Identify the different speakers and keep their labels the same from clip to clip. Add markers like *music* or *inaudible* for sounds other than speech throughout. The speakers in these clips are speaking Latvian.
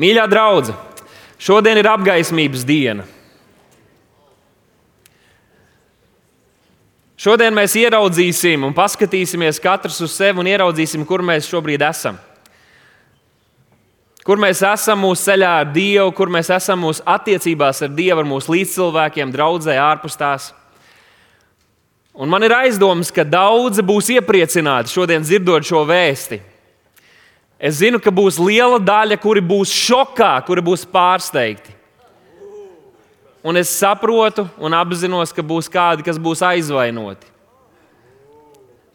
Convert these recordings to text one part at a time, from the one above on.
Speaker 1: Mīļā draudzene, šodien ir apgaismības diena. Šodien mēs ieraudzīsim un paskatīsimies katrs uz sevi un ieraudzīsim, kur mēs šobrīd esam. Kur mēs esam mūsu ceļā ar Dievu, kur mēs esam mūsu attiecībās ar Dievu, ar mūsu līdzcilvēkiem, draudzē, ārpus tās. Un man ir aizdoms, ka daudzi būs iepriecināti šodien dzirdot šo vēsti. Es zinu, ka būs liela daļa, kuri būs šokā, kuri būs pārsteigti. Un es saprotu un apzinos, ka būs kādi, kas būs aizvainoti.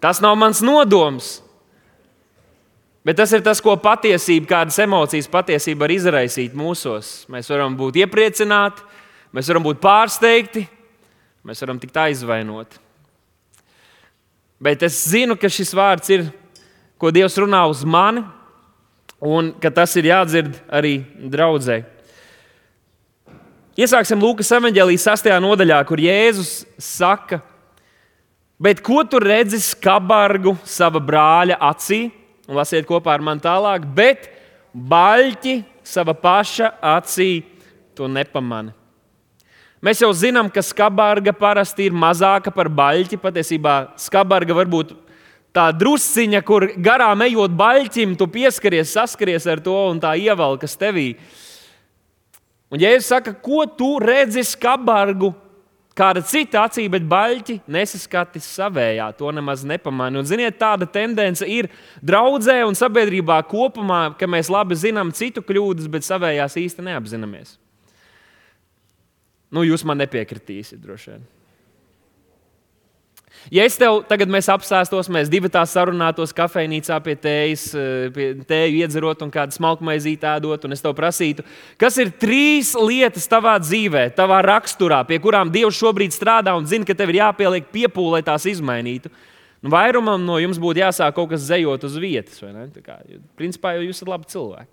Speaker 1: Tas nav mans nodoms. Bet tas ir tas, ko patiesība, kādas emocijas patiesība var izraisīt mūsos. Mēs varam būt iepriecināti, mēs varam būt pārsteigti, mēs varam tikt aizvainoti. Bet es zinu, ka šis vārds ir, ko Dievs runā uz mani, un ka tas ir jādzird arī draudzē. Iesāksim Lūkas evanģēlijas 6. nodaļā, kur Jēzus saka, bet ko tu redzi skabargu sava brāļa acī? Un lasiet kopā ar mani tālāk, bet baļķi sava paša acī to nepamani. Mēs jau zinām, ka skabarga parasti ir mazāka par baļķi. Patiesībā skabarga var būt tā drusciņa, kur garām ejot baļķim, tu pieskaries, saskaries ar to un tā ievelkas tevī. Un, ja es saku, ko tu redzi skabargu, kāda cita acī, bet baļķi nesaskati savējā, to nemaz nepamanīju. Un, ziniet, tāda tendence ir draudzē un sabiedrībā kopumā, ka mēs labi zinām citu kļūdas, bet savējās īsti neapzināmies. Nu, jūs man nepiekritīsiet, droši vien. Ja es tev tagad apsēstos, mēs divi tā sarunātos kafejnīcā pie tējas, eh, pie tēju iedzerot un kādu smalku maizīti ēdot, un es tev prasītu, kas ir trīs lietas tavā dzīvē, tavā raksturā, pie kurām Dievs šobrīd strādā un zina, ka tev ir jāpieliek piepūle, lai tās izmainītu. Nu, vairumam no jums būtu jāsāk kaut kas zejot uz vietas. Kā, principā jau jūs esat labi cilvēki.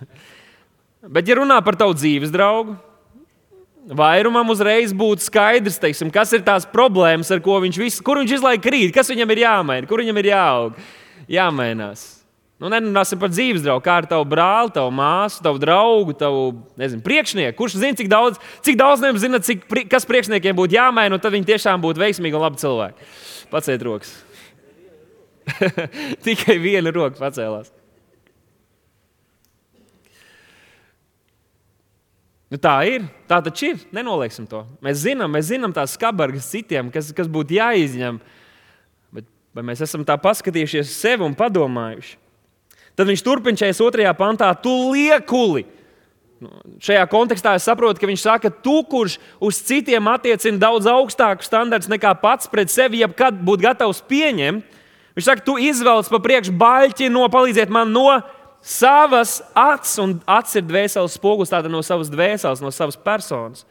Speaker 1: *laughs* Bet, ja runā par tavu dzīves draugu, Vairumam uzreiz būtu skaidrs, teiksim, kas ir tās problēmas, ar ko viņš, visu, kur viņš izlaik krīt, kas viņam ir jāmaina, kur viņam ir jāaug, jāmainās. Nu, Nerunāsim par dzīves draugu, kā ar tavu brāli, tavu māsu, tavu draugu, tavu nezinu, priekšnieku. Kurš zina, cik daudz, cik daudz jums zina, cik, kas priekšniekiem būtu jāmaina, un tad viņi tiešām būtu veikmīgi un labi cilvēki. Paciet rokas. *laughs* Tikai viena roka pacēlās. Nu, tā ir. Tā taču ir. Nenolieksim to. Mēs zinām, mēs zinām tās skabargas citiem, kas, kas būtu jāizņem. Bet vai mēs esam tā paskatījušies sevi un padomājuši? Tad viņš turpina 42. pantā, tu liekuli. Nu, šajā kontekstā es saprotu, ka viņš saka, tu, kurš uz citiem attiecina daudz augstāku standartu nekā pats pret sevi, jebkad būtu gatavs pieņemt. Viņš saka, tu izvelc pa priekšu baļķi no palīdziet man no savas acis, un acis ir dvēseles spogulis, tātad no savas dvēseles, no savas personas.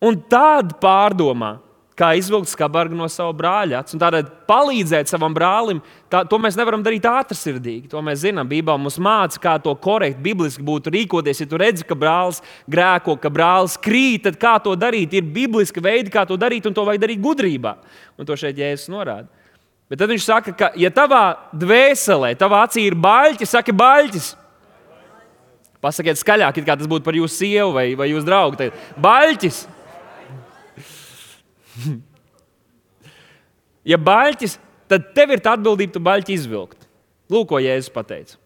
Speaker 1: Un tad pārdomā, kā izvilkt skabargu no sava brāļa acis. Tādēļ palīdzēt savam brālim, tā, to mēs nevaram darīt ātrsirdīgi. To mēs zinām. Bībelē mums māca, kā to korekti, bibliski būtu rīkoties. Ja tu redzi, ka brālis grēko, ka brālis krīt, tad kā to darīt? Ir bibliski veidi, kā to darīt, un to vajag darīt gudrībā. Un to šeit Jēzus norāda. Bet tad viņš saka, ka, ja tavā dvēselē, tavā acī ir baļķis, saki baļķis. Pasakiet skaļāk, kā tas būtu par jūsu sievu vai, vai jūsu draugu. Tagad. Baļķis! *laughs* ja baļķis, tad tev ir tā atbildība, tu baļķi izvilkt. Lūk, ko Jēzus pateica.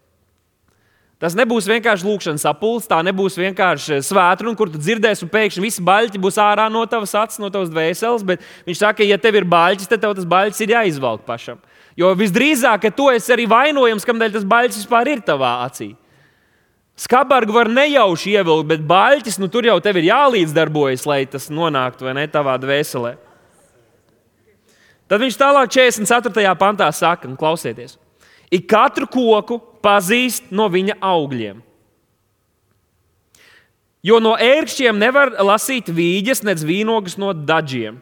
Speaker 1: Tas nebūs vienkārši lūkšanas sapulcs, tā nebūs vienkārši svētdiena, kur tu dzirdēsi, un pēkšņi viss baļķis būs ārā no tavas acis, no tavas dvēseles. Bet viņš saka, ja tev ir baļķis, tad tev tas baļķis ir jāizvelk pašam. Jo visdrīzāk, ka tu esi arī vainojams, kamdēļ tas baļķis vispār ir tavā acī. Skabargu var nejauši ievilkt, bet baļķis nu, tur jau tev ir jālīdzdarbojas, lai tas nonāktu vai ne tavā dvēselē. Tad viņš tālāk 44. pantā saka, un klausieties, ik katru koku pazīst no viņa augļiem. Jo no ērkšķiem nevar lasīt vīģes, nedz vīnogas no dažiem.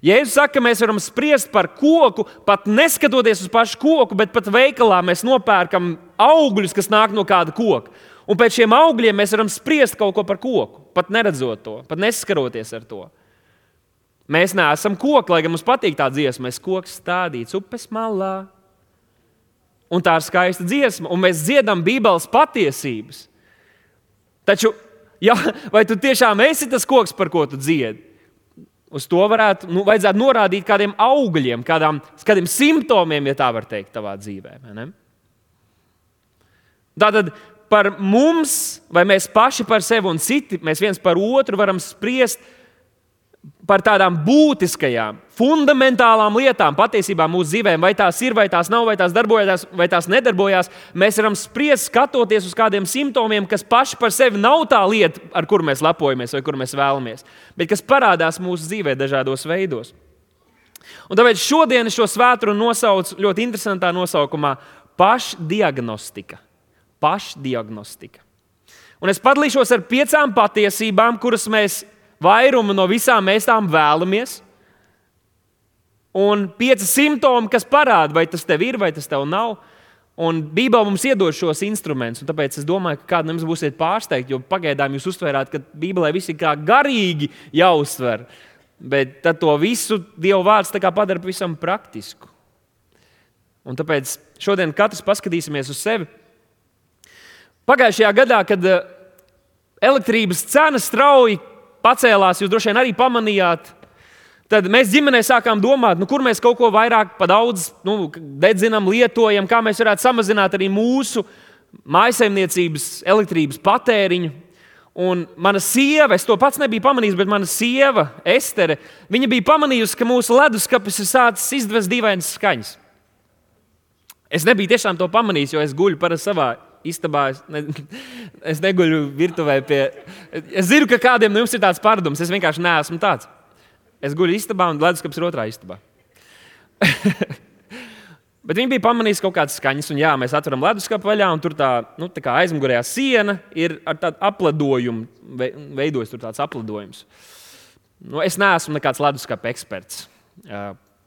Speaker 1: Jēzus saka, ka mēs varam spriest par koku, pat neskatoties uz pašu koku, bet pat veikalā mēs nopērkam augļus, kas nāk no kāda koka. Un pēc šiem augļiem mēs varam spriest kaut ko par koku, pat neredzot to, pat neskaroties ar to. Mēs neesam koki, lai gan mums patīk tā dziesma, mēs koks stādīts upes malā. un tā ir skaista dziesma, un mēs dziedam Bībeles patiesības. Taču, ja, vai tu tiešām esi tas koks, par ko tu dziedi? Uz to varētu nu, norādīt kādiem augļiem, kādām, kādiem simptomiem, ja tā var teikt, tavā dzīvē. Tātad par mums, vai mēs paši par sevi un citi, mēs viens par otru varam spriest par tādām būtiskajām, fundamentālām lietām patiesībā mūsu dzīvēm, vai tās ir, vai tās nav, vai tās darbojas, vai tās nedarbojās. Mēs varam spriest, skatoties uz kādiem simptomiem, kas paši par sevi nav tā lieta, ar kuru mēs lepojamies vai kur mēs vēlamies, bet kas parādās mūsu dzīvē dažādos veidos. Un tāpēc šodien šo svētru nosaucu ļoti interesantā nosaukumā - pašdiagnostika. Pašdiagnostika. Un es padalīšos ar piecām patiesībām, kuras mēs vairumu no visām mēs tām vēlamies. Un pieci simptomi, kas parāda, vai tas tev ir, vai tas tev nav. Un Bībelē mums iedod šos instrumentus, un tāpēc es domāju, ka kādam jums būsiet pārsteigti, jo pagaidām jūs uztvērāt, ka Bībelē viss ir kā garīgi jāuztver. Bet tad to visu Dieva vārds padara pavisam praktisku. Un tāpēc šodien katrs paskatīsimies uz sevi. Pagājušajā gadā, kad eh, elektrības cena strauji pacēlās, jūs droši vien arī pamanījāt. Tad mēs ģimenē sākām domāt, nu, kur mēs kaut ko vairāk daudz nu, dedzinām, lietojam, kā mēs varētu samazināt arī mūsu mājsaimniecības elektrības patēriņu. Un mana sieva, es to pats nebiju pamanījis, bet mana sieva, Estere, viņa bija pamanījusi, ka mūsu leduskapis ir sācis izdevest dīvainas skaņas. Es nebiju tiešām to pamanījis, jo es guļu parasti savā istabā. Es, ne, *laughs* es neguļu virtuvē pie. Es zinu, ka kādiem no jums ir tāds paradums. Es vienkārši neesmu tāds. Es guļu istabā un leduskapis ir otrā istabā. *laughs* Bet viņi bija pamanījuši kaut kādas skaņas, un jā, mēs atveram leduskapu vaļā, un tur tā, nu, tā kā aizmugurējā siena ir ar tādu apladojumu, veidojas tur tāds apladojums. Nu, es neesmu nekāds leduskapa eksperts.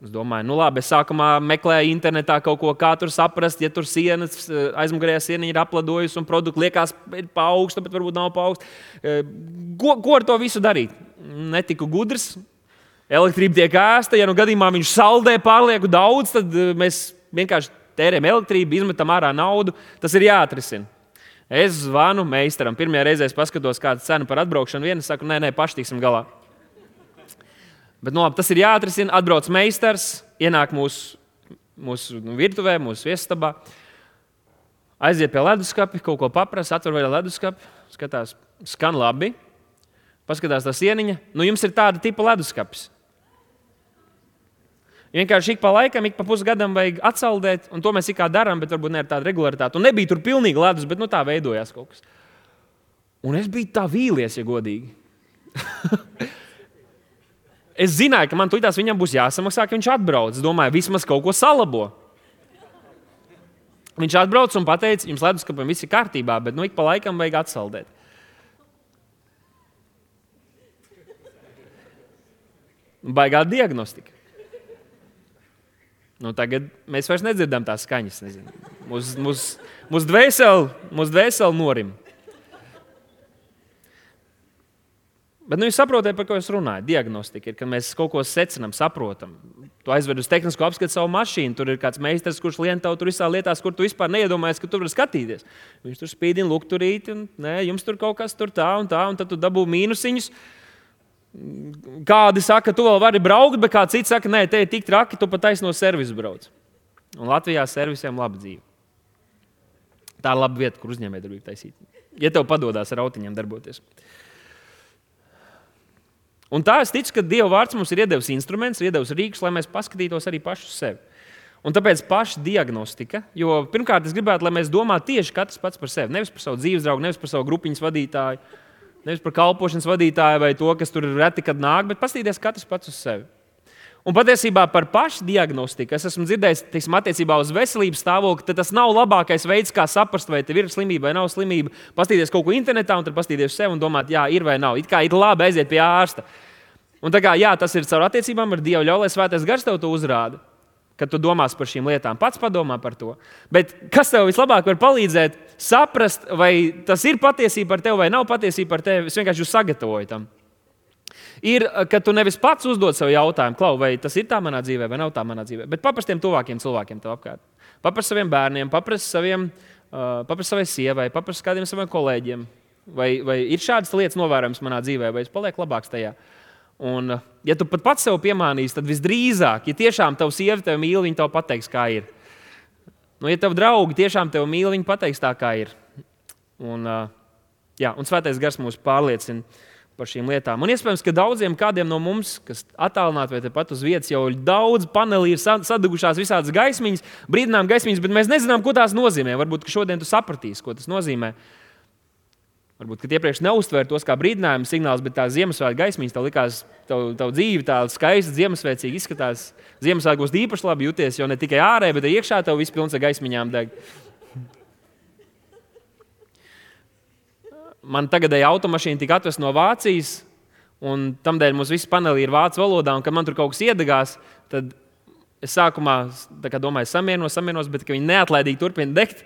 Speaker 1: Es domāju, nu labi, es sākumā meklēju internetā kaut ko, kā tur saprast, ja tur sienas, eh, aizmugurējā siena ir apladojusi un produkts liekas, ir paaugsta, bet varbūt nav paaugsta. Eh, ko, ko ar to visu darīt? Netiku gudrs. Elektrība tiek ēsta, ja nu gadījumā viņš saldē pārlieku daudz, tad eh, mēs vienkārši tērējam elektrību, izmetam ārā naudu. Tas ir jāatrisina. Es zvanu meistaram. Pirmajā reizē es paskatos, kāda cena par atbraukšanu. Viena saka, nē, nē, paši tiksim galā. Bet nu, labi, tas ir jāatrisina. Atbrauc meistars, ienāk mūsu, mūsu nu, virtuvē, mūsu viesistabā. Aiziet pie leduskapa, kaut ko paprasa, atver vēl leduskapu, skatās, skan labi. Paskatās tā sieniņa. Nu, jums ir tāda tipa leduskapis. Vienkārši ik pa laikam, ik pa pusgadam vajag atsaldēt, un to mēs kā darām, bet varbūt ne ar tādu regularitāti. Un nebija tur pilnīgi ledus, bet nu, tā veidojās kaut kas. Un es biju tā vīlies, ja godīgi. *laughs* Es zināju, ka man tūlīt viņam būs jāsamaksā, ka viņš atbrauc. Es domāju, vismaz kaut ko salabo. Viņš atbrauc un teica, jums leduskapam viss ir kārtībā, bet nu ik pa laikam vajag atsaldēt. Baigā diagnostika. Nu, tagad mēs vairs nedzirdam tās skaņas. Mūsu mūs, mūs dvēseli mūs dvēsel norim. Bet nu, jūs saprotat, par ko es runāju. Diagnostika ir, kad mēs kaut ko secinām, saprotam. Tu aizved uz tehnisko apskatu savu mašīnu, tur ir kāds meistars, kurš lien tev tur visā lietās, kur tu vispār neiedomājies, ka tu vari skatīties. Viņš tur spīdina lukturīti, un nē, jums tur kaut kas tur tā un tā, un tad tu dabū mīnusiņus. Kādi saka, tu vēl vari braukt, bet kāds cits saka, nē, te ir tik traki, tu pat taisno servisu brauc. Un Latvijā servisiem laba dzīve. Tā ir laba vieta, kur uzņēmējdarbību taisīt. Ja tev padodas ar autiņiem darboties. Un tā es ticu, ka Dieva vārds mums ir iedevis instruments, iedevis rīks, lai mēs paskatītos arī paši uz sevi. Un tāpēc paša diagnostika, jo pirmkārt es gribētu, lai mēs domātu tieši katrs pats par sevi. Nevis par savu dzīves draugu, nevis par savu grupiņas vadītāju, nevis par kalpošanas vadītāju vai to, kas tur reti kad nāk, bet paskatīties katrs pats uz sevi. Un patiesībā par pašu diagnostiku es esmu dzirdējis, teiksim, attiecībā uz veselības stāvokli, tas nav labākais veids, kā saprast, vai tev ir slimība vai nav slimība. Pastīties kaut ko internetā un tad pastīties sev un domāt, jā, ir vai nav. It kā ir labi aiziet pie ārsta. Un tā kā jā, tas ir caur attiecībām ar Dievu, ļauj, lai svētais gars tev to uzrāda. Kad tu domās par šīm lietām, pats padomā par to. Bet kas tev vislabāk var palīdzēt saprast, vai tas ir patiesība par tevi vai nav patiesība par tevi? Es vienkārši sagatavoju tam. Ir, ka tu nevis pats uzdod sev jautājumu, Klau, vai tas ir tā manā dzīvē, vai nav tā manā dzīvē, bet paprastiem tuvākiem cilvēkiem tev apkārt. Paprasti saviem bērniem, paprasti saviem, uh, paprasti savai sievai, paprasti kādiem saviem kolēģiem. Vai, vai ir šādas lietas novērojamas manā dzīvē, vai es palieku labāks tajā? Un, ja tu pat pats sev piemānīsi, tad visdrīzāk, ja tiešām tavs sieva tevi mīl, viņa tev pateiks, kā ir. Nu, ja tavi draugi tiešām tevi mīl, viņi pateiks tā, kā ir. Un, uh, jā, un svētais gars mūs pārliecina par šīm lietām. Un iespējams, ka daudziem no mums, kas attālināti vai tepat uz vietas, jau daudz panelī ir sadugušās visādas gaismiņas, brīdinājuma gaismiņas, bet mēs nezinām, ko tās nozīmē. Varbūt šodien tu sapratīsi, ko tas nozīmē. Varbūt iepriekš neuztvēri tos kā brīdinājumu signālus, bet tā Ziemassvētku gaismiņas tev likās, tev, tev dzīve tā skaista, Ziemassvētīgi izskatās. Ziemassvētkos īpaši labi jūties, jo ne tikai ārēji, bet arī iekšā tev viss pilns ar gaismiņām deg. Man tagadēja automašīna tika atvesta no Vācijas, un tamdēļ mums viss panelī ir vācu valodā, un kad man tur kaut kas iedegās, tad es sākumā domāju, samienos, samienos, bet viņi neatlaidīgi turpina degt.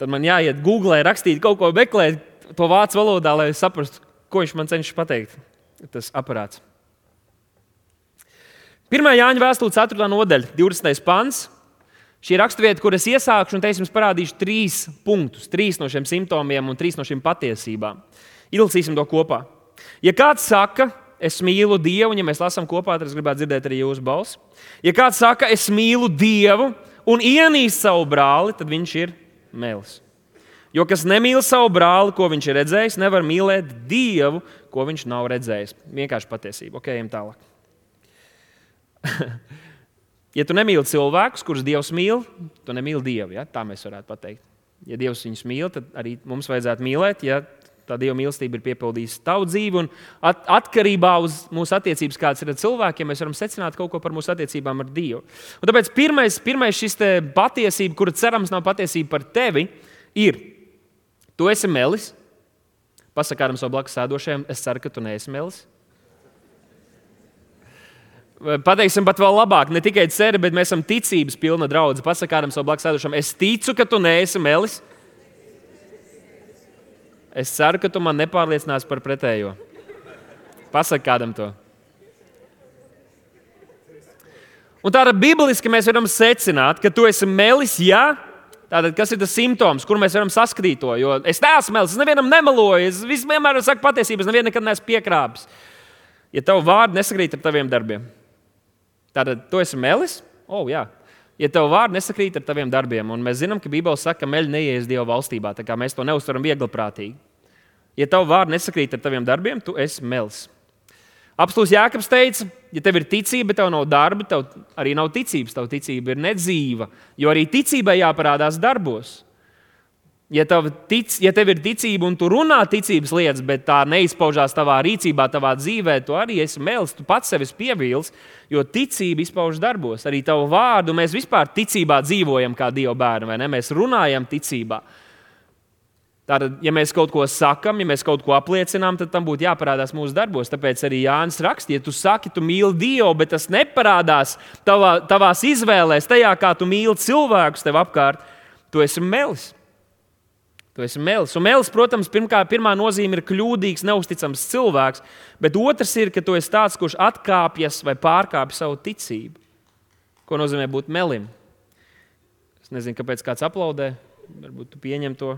Speaker 1: Tad man jāiet Google, rakstīt kaut ko, meklēt to vācu valodā, lai saprastu, ko viņš man cenšas pateikt. Tas aparāts. 1. Jāņa vēstule, 4. nodaļa, 20. pants. Šī raksturvieta, kur es iesākšu, un te es jums parādīšu trīs punktus, trīs no šiem simptomiem un trīs no šīm patiesībām. Ilgsīsim to kopā. Ja kāds saka, es mīlu Dievu, un ja mēs lasām kopā, tad es gribētu dzirdēt arī jūsu balsi. Ja kāds saka, es mīlu Dievu un ienīst savu brāli, tad viņš ir mēlis. Jo kas nemīl savu brāli, ko viņš ir redzējis, nevar mīlēt Dievu, ko viņš nav redzējis. Vienkārši patiesība. Ok, ejam tālāk. *laughs* Ja tu nemīli cilvēkus, kurus Dievs mīl, tu nemīli Dievu. Ja? Tā mēs varētu pateikt. Ja Dievs viņus mīl, tad arī mums vajadzētu mīlēt. Ja tā Dieva mīlestība ir piepildījusi tavu dzīvi, at atkarībā no mūsu attiecības, kādas ir ar cilvēkiem, mēs varam secināt kaut ko par mūsu attiecībām ar Dievu. Un tāpēc pirmais, pirmais šis patiesība, kura cerams nav patiesība par tevi, ir, tu esi melis. Pasakām savam blakus sēdošajam, es ceru, ka tu neesi melis. Pateiksim pat vēl labāk, ne tikai ceri, bet mēs esam ticības pilna draudzene. Pasakām savam blakus sēdošam, es ticu, ka tu neesi melis. Es ceru, ka tu man nepārliecinās par pretējo. Pasaki kādam to. Un tādā bibliski mēs varam secināt, ka tu esi melis, jā. Tātad, kas ir tas simptoms, kur mēs varam saskatīt to? Jo es neesmu melis, es nevienam nemeloju, es vienmēr saku patiesību, es nevienam nekad neesmu piekrāpis. Ja tavu vārdu nesakrīt ar taviem darbiem, Tātad, tu esi melis? O, oh, jā. Ja tev vārdi nesakrīt ar taviem darbiem, un mēs zinām, ka Bībele saka, ka meļi neies Dieva valstībā, tā kā mēs to neuztveram viegliprātīgi. Ja tev vārdi nesakrīt ar taviem darbiem, tu esi melis. Apstults Jānis teica, ja tev ir ticība, bet tev nav darba, tev arī nav ticības. Tava ticība ir nedzīva, jo arī ticībai jāparādās darbos. Ja tev, tic, ja tev ir ticība un tu runā ticības lietas, bet tā neizpaužās tavā rīcībā, tavā dzīvē, tu arī esi mēls, tu pats sevi pievīls, jo ticība izpaužas darbos. Arī tavu vārdu mēs vispār ticībā dzīvojam kā Dieva bērni, vai ne? Mēs runājam ticībā. Tātad, ja mēs kaut ko sakām, ja mēs kaut ko apliecinām, tad tam būtu jāparādās mūsu darbos. Tāpēc arī Jānis raksta, ja tu saki, tu mīli Dievu, bet tas neparādās tavā, tavās izvēlēs, tajā, kā tu mīli cilvēkus tev apkārt, tu esi melis. Tu esi mēlis. Un mēlis, protams, pirmkā, pirmā nozīme ir kļūdīgs, neusticams cilvēks, bet otrs ir, ka tu esi tāds, kurš atkāpjas vai pārkāpj savu ticību. Ko nozīmē būt melim? Es nezinu, kāpēc kāds aplaudē. Varbūt tu pieņem to.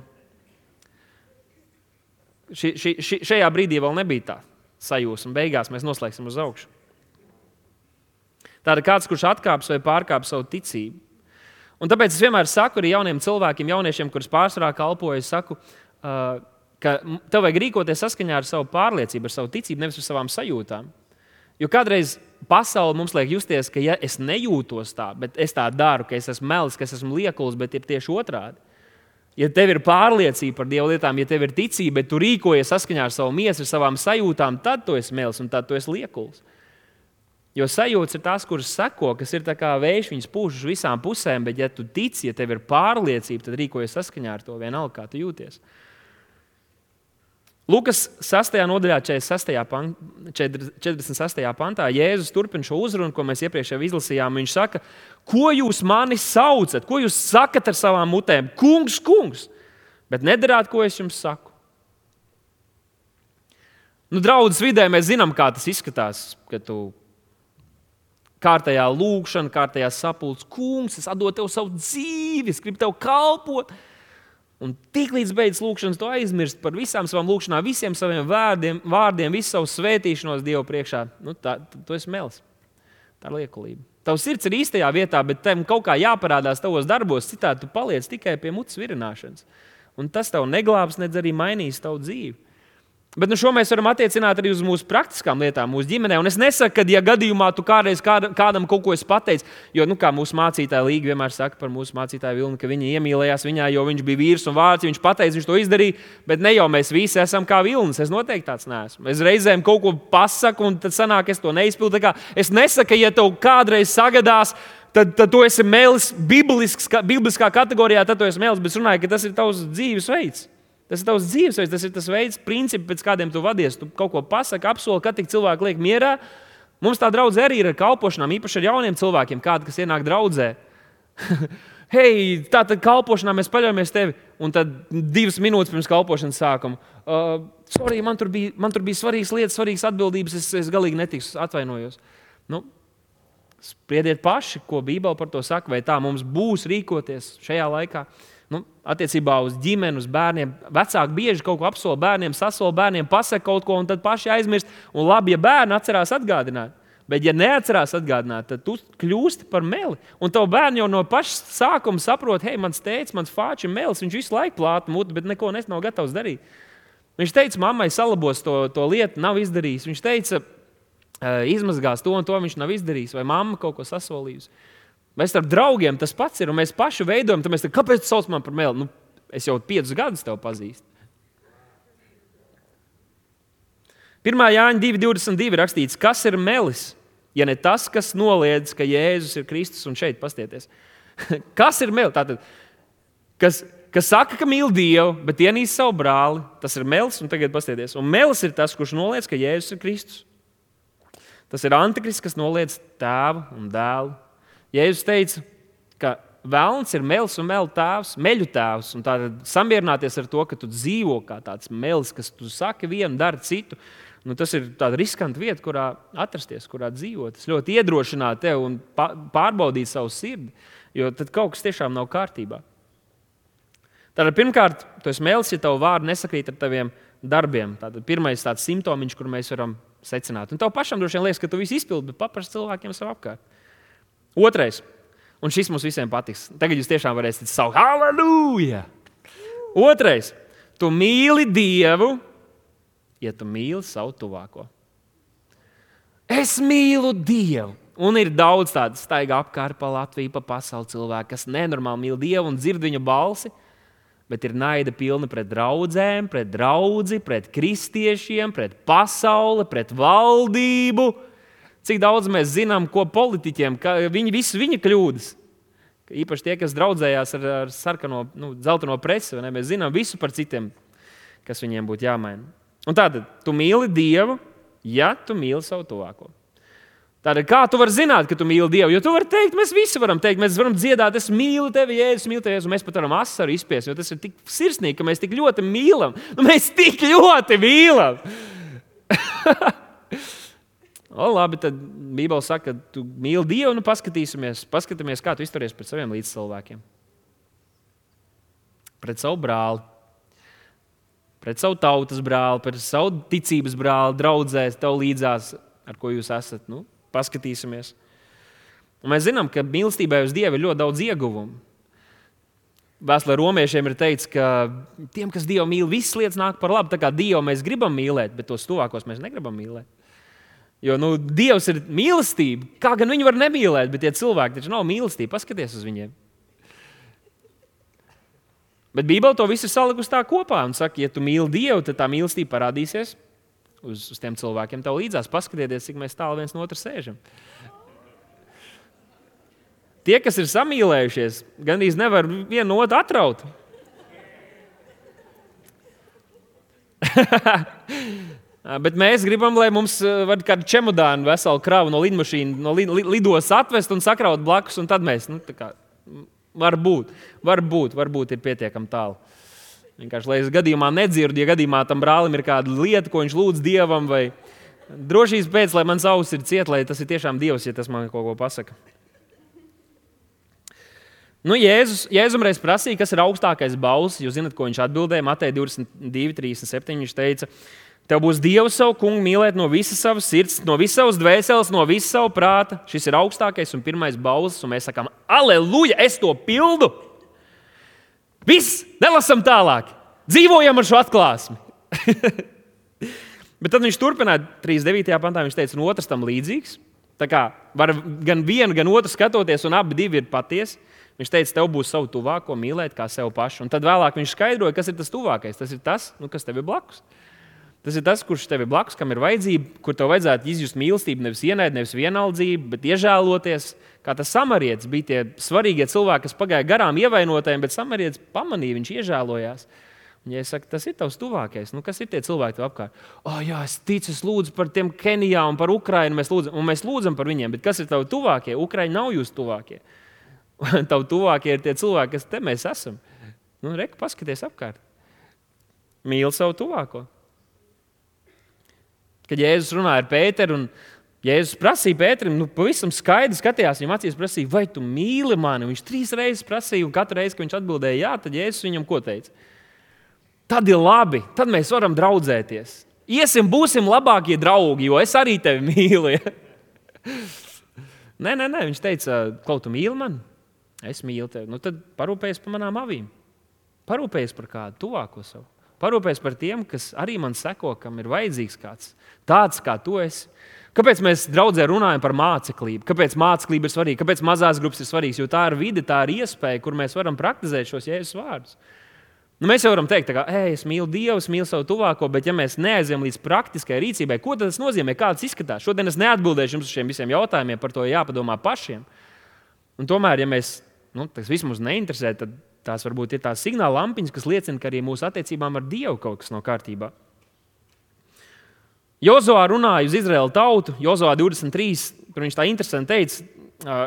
Speaker 1: Ši, ši, ši, šajā brīdī vēl nebija tā sajūsma. Beigās mēs noslēgsim uz augšu. Tāda kāds, kurš atkāpjas vai pārkāpj savu ticību. Un tāpēc es vienmēr saku arī jauniem cilvēkiem, jauniešiem, kurus pārsvarā kalpoju, saku, uh, ka tev vajag rīkoties saskaņā ar savu pārliecību, ar savu ticību, nevis ar savām sajūtām. Jo kādreiz pasaule mums liek justies, ka ja es nejūtos tā, bet es tā daru, ka es esmu melis, ka es esmu liekuls, bet ir tieši otrādi. Ja tev ir pārliecība par Dieva lietām, ja tev ir ticība, bet tu rīkojies saskaņā ar savu miesu, ar savām sajūtām, tad tu esi melis un tad tu esi liekuls. Jo sajūta ir tās, kuras seko, kas ir kā vējš, viņas pūš uz visām pusēm, bet, ja tu tici, ja tev ir pārliecība, tad rīkojies saskaņā ar to vienalga, kā tu jūties. Lukas 6. nodaļā, 46. Pant, 46. pantā, Jēzus turpina šo uzrunu, ko mēs iepriekš izlasījām. Viņš saka, ko jūs mani saucat, ko jūs sakat ar savām mutēm? Kungs, kungs, bet nedarāt, ko es jums saku. Nu, draudzes vidē mēs zinām, kā tas izskatās, kad tu kārtējā lūkšana, kārtējā sapulce. Kungs, es atdodu tev savu dzīvi, es gribu tev kalpot. Un tiklīdz beidzas lūkšanas, tu aizmirsti par visām savām lūkšanām, visiem saviem vārdiem, vārdiem visu savu svētīšanos Dievu priekšā. Nu, tā, tu esi melis. Tā ir liekulība. Tavs sirds ir īstajā vietā, bet tam kaut kā jāparādās tavos darbos, citādi tu paliec tikai pie mutes virināšanas. Un tas tev neglābs, nedz arī mainīs tavu dzīvi. Bet nu, šo mēs varam attiecināt arī uz mūsu praktiskām lietām, mūsu ģimenē. Un es nesaku, ka, ja gadījumā tu kādreiz kāda, kādam kaut ko pateici, jo, nu, kā mūsu mācītāja Līga vienmēr saka par mūsu mācītāju Vilnu, ka viņa iemīlējās viņā, jo viņš bija vīrs un vārds, viņš pateica, viņš to izdarīja. Bet ne jau mēs visi esam kā vilnis. Es noteikti tāds neesmu. Es reizēm kaut ko pasaku, un tad sanāk, es to neizpildu. Es nesaku, ka, ja tev kādreiz sagadās, tad, tad tu esi mēlis bibliskā kategorijā, tad tu esi mēlis, bet runāju, ka tas ir tavs dzīvesveids. Tas ir tavs dzīvesveids, tas ir tas veids, principi, pēc kādiem tu vadies. Tu kaut ko pasaki, apsoli, kad tik cilvēki liek mierā. Mums tā draudzene arī ir ar kalpošanām, īpaši ar jauniem cilvēkiem, kādi, kas ienāk draudzē. *laughs* Hei, tā tad kalpošanā mēs paļaujamies tevi. Un tad divas minūtes pirms kalpošanas sākuma. Uh, sorry, man tur, bija, man tur bija svarīgas lietas, svarīgas atbildības. Es, es galīgi netiku, atvainojos. Nu, spriediet paši, ko Bībele par to saka, vai tā mums būs rīkoties šajā laikā. Uh, nu, attiecībā uz ģimeni, uz bērniem. Vecāki bieži kaut ko apsola bērniem, sasola bērniem, pasaka kaut ko, un tad paši aizmirst. Un labi, ja bērni atcerās atgādināt. Bet, ja neatcerās atgādināt, tad tu kļūsti par meli. Un tev bērni jau no paša sākuma saprot, hei, mans tēvs, mans fāčs ir melis. Viņš visu laiku plāta muti, bet neko nav gatavs darīt. Viņš teica, mammai salabos to, to lietu, nav izdarījis. Viņš teica, izmazgās to un to viņš nav izdarījis, vai mamma kaut ko sasolījusi. Mēs starp draugiem tas pats ir, un mēs paši veidojam, tad mēs teikam, kāpēc tu sauc mani par meli? Nu, es jau piecus gadus tevi pazīstu. 1. Jāņa 2,22 rakstīts, kas ir melis, ja ne tas, kas noliedz, ka Jēzus ir Kristus un šeit pastieties. *laughs* kas ir melis? Tātad, kas, kas saka, ka mīl Dievu, bet ienīst savu brāli, tas ir melis un tagad pastieties. Un melis ir tas, kurš noliedz, ka Jēzus ir Kristus. Tas ir antikrists, kas noliedz tēvu un dēlu Jēzus teica, ka Vēlns ir melis un meļu tēvs, meļu tēvs. Tad samierināties ar to, ka tu dzīvo kā tāds melis, kas tu saki vienu, dari citu. Nu, tas ir tāds riskants vieta, kurā atrasties, kurā dzīvot. Tas ļoti iedrošināt tevi un pārbaudīt savu sirdi, jo tad kaut kas tiešām nav kārtībā. Tātad, pirmkārt, tu esi mēlis, ja tavu vārdu nesakrīt ar taviem darbiem. Tātad, pirmais tāds simptoms, kur mēs varam secināt. Un tev pašam droši vien liekas, ka tu visu izpildi, bet paprasti cilvēkiem sev apkārt. Otrais, un šis mums visiem patiks. Tagad jūs tiešām varēsiet saukt, halleluja! Otrais, tu mīli Dievu, ja tu mīli savu tuvāko. Es mīlu Dievu. Un ir daudz tādu staigā apkārt pa Latviju, pa pasauli cilvēku, kas nenormāli mīl Dievu un dzird viņa balsi, bet ir naida pilna pret draugiem, pret draugu, pret kristiešiem, pret pasauli, pret valdību Cik daudz mēs zinām, ko politiķiem, ka viņi visi viņa kļūdas. Īpaši tie, kas draudzējās ar, ar sarkano, nu, zeltaino presi, mēs zinām visu par citiem, kas viņiem būtu jāmaina. Un tātad, tu mīli Dievu, ja tu mīli savu tuvāko. Tātad, kā tu vari zināt, ka tu mīli Dievu? Jo tu vari teikt, mēs visi varam teikt, mēs varam dziedāt, es mīlu tevi, Jēzus, mīlu tevi, un mēs pat varam asaru izspiest, jo tas ir tik sirsnīgi, ka mēs tik ļoti mīlam. Nu, mēs tik ļoti mīlam! *laughs* O, labi, tad Bībele saka, ka tu mīli Dievu, nu paskatīsimies, paskatīsimies, kā tu izturies pret saviem līdzcilvēkiem. Pret savu brāli, pret savu tautas brāli, pret savu ticības brāli, draugzēs, tev līdzās, ar ko jūs esat. Nu, paskatīsimies. Un mēs zinām, ka mīlestībai uz Dievu ir ļoti daudz ieguvumu. Vēstulē romiešiem ir teikts, ka tiem, kas Dievu mīl, visas lietas nāk par labu. Tā kā Dievu mēs gribam mīlēt, bet tos tuvākos mēs negribam mīlēt. Jo nu, Dievs ir mīlestība. Kā gan viņu var nemīlēt, bet tie cilvēki taču nav mīlestība. Paskaties uz viņiem. Bet Bībele to visu salikusi tā kopā un saka, ja tu mīli Dievu, tad tā mīlestība parādīsies uz, uz tiem cilvēkiem tev līdzās. Paskatieties, cik mēs tālu viens no otra sēžam. Tie, kas ir samīlējušies, gandrīz nevar vienu otru atraut. *laughs* Bet mēs gribam, lai mums var kādu čemodānu, veselu kravu no lidmašīnas, no li, li, lidos atvest un sakraut blakus, un tad mēs, nu, kā, varbūt, varbūt, varbūt ir pietiekami tālu. Vienkārši, lai es gadījumā nedzirdu, ja gadījumā tam brālim ir kāda lieta, ko viņš lūdz dievam, vai, Drošības pēc, lai mans auss ir ciet, lai tas ir tiešām Dievs, ja tas man kaut ko pasaka. Nu, Jēzus, Jēzus reiz prasīja, kas ir augstākais balss. Jūs zināt, ko viņš atbildēja Matei 22, 37. Viņš teica, Tev būs Dievs savu kungu mīlēt no visas savas sirds, no visas savas dvēseles, no visas savas prāta. Šis ir augstākais un pirmais balss, un mēs sakām, aleluja, es to pildu. Viss, nelasam tālāk, dzīvojam ar šo atklāsmi. *laughs* Bet tad viņš turpināja 39. pantā. Viņš teica, un otrs tam līdzīgs. Tā kā var gan vienu, gan otru skatoties, un abi ir patiesi. Viņš teica, tev būs savu tuvāko mīlēt kā sev pašu. Un tad vēlāk viņš skaidroja, kas ir tas tuvākais. Tas ir tas, nu, kas tev ir blakus. Tas ir tas, kurš tev ir blakus, kam ir vajadzība, kur tev vajadzētu izjust mīlestību, nevis ienaidnieku, nevis vienaldzību, bet iežēloties. Kā tas samarietis bija tie svarīgie cilvēki, kas pagāja garām ievainotajiem, bet samarietis pamanīja, viņš iežēlojās. Un, ja es saku, tas ir tavs tuvākais, nu, kas ir tie cilvēki tev apkārt? Oh, jā, es ticu, es lūdzu par tiem Kenijā un par Ukrajinu. Mēs lūdzam, un mēs lūdzam par viņiem, bet kas ir tavi tuvākie? Ukraiņi nav jūsu tuvākie. *laughs* Tavi tuvākie ir tie cilvēki, kas te mēs esam. Nu, Reku, paskaties apkārt. Mīli savu tuvāko. Kad Jēzus runāja ar Pēteru, un Jēzus prasīja Pēterim, nu, pavisam skaidri skatījās viņam acīs, prasīja, vai tu mīli mani? Viņš trīs reizes prasīja, un katru reizi, kad viņš atbildēja, jā, tad Jēzus viņam ko teica? Tad ir labi, tad mēs varam draudzēties. Iesim, būsim labākie draugi, jo es arī tevi mīlu. *laughs* Nē, nē, nē, viņš teica, kaut kā mīli mani. Es mīlu tevi. Nu, tad parūpējies par manām avīm. Parūpējies par kādu tuvāko savu. Parūpējies par tiem, kas arī man seko, kam ir vajadzīgs kāds tāds, kā tu esi. Kāpēc mēs draudzē runājam par māceklību? Kāpēc māceklība ir svarīga? Kāpēc mazās grupas ir svarīgas? Jo tā ir vide, tā ir iespēja, kur mēs varam praktizēt šos jēzus vārdus. Nu, mēs jau varam teikt, ka es mīlu Dievu, es mīlu savu tuvāko, bet ja mēs neaizējām līdz praktiskai rīcībai, ko tas nozīmē, kā tas izskatās? Šodien es neatbildēšu jums uz šiem visiem jautājumiem, par to jāpadomā pašiem. Un tomēr, ja mēs nu, tas vismaz neinteresē, tad tās varbūt ir tās signāla lampiņas, kas liecina, ka arī mūsu attiecībām ar Dievu kaut kas nav kārtībā. Jozovā runāja uz Izraēlu tautu, Jozovā 23. Tur viņš tā interesanti teica,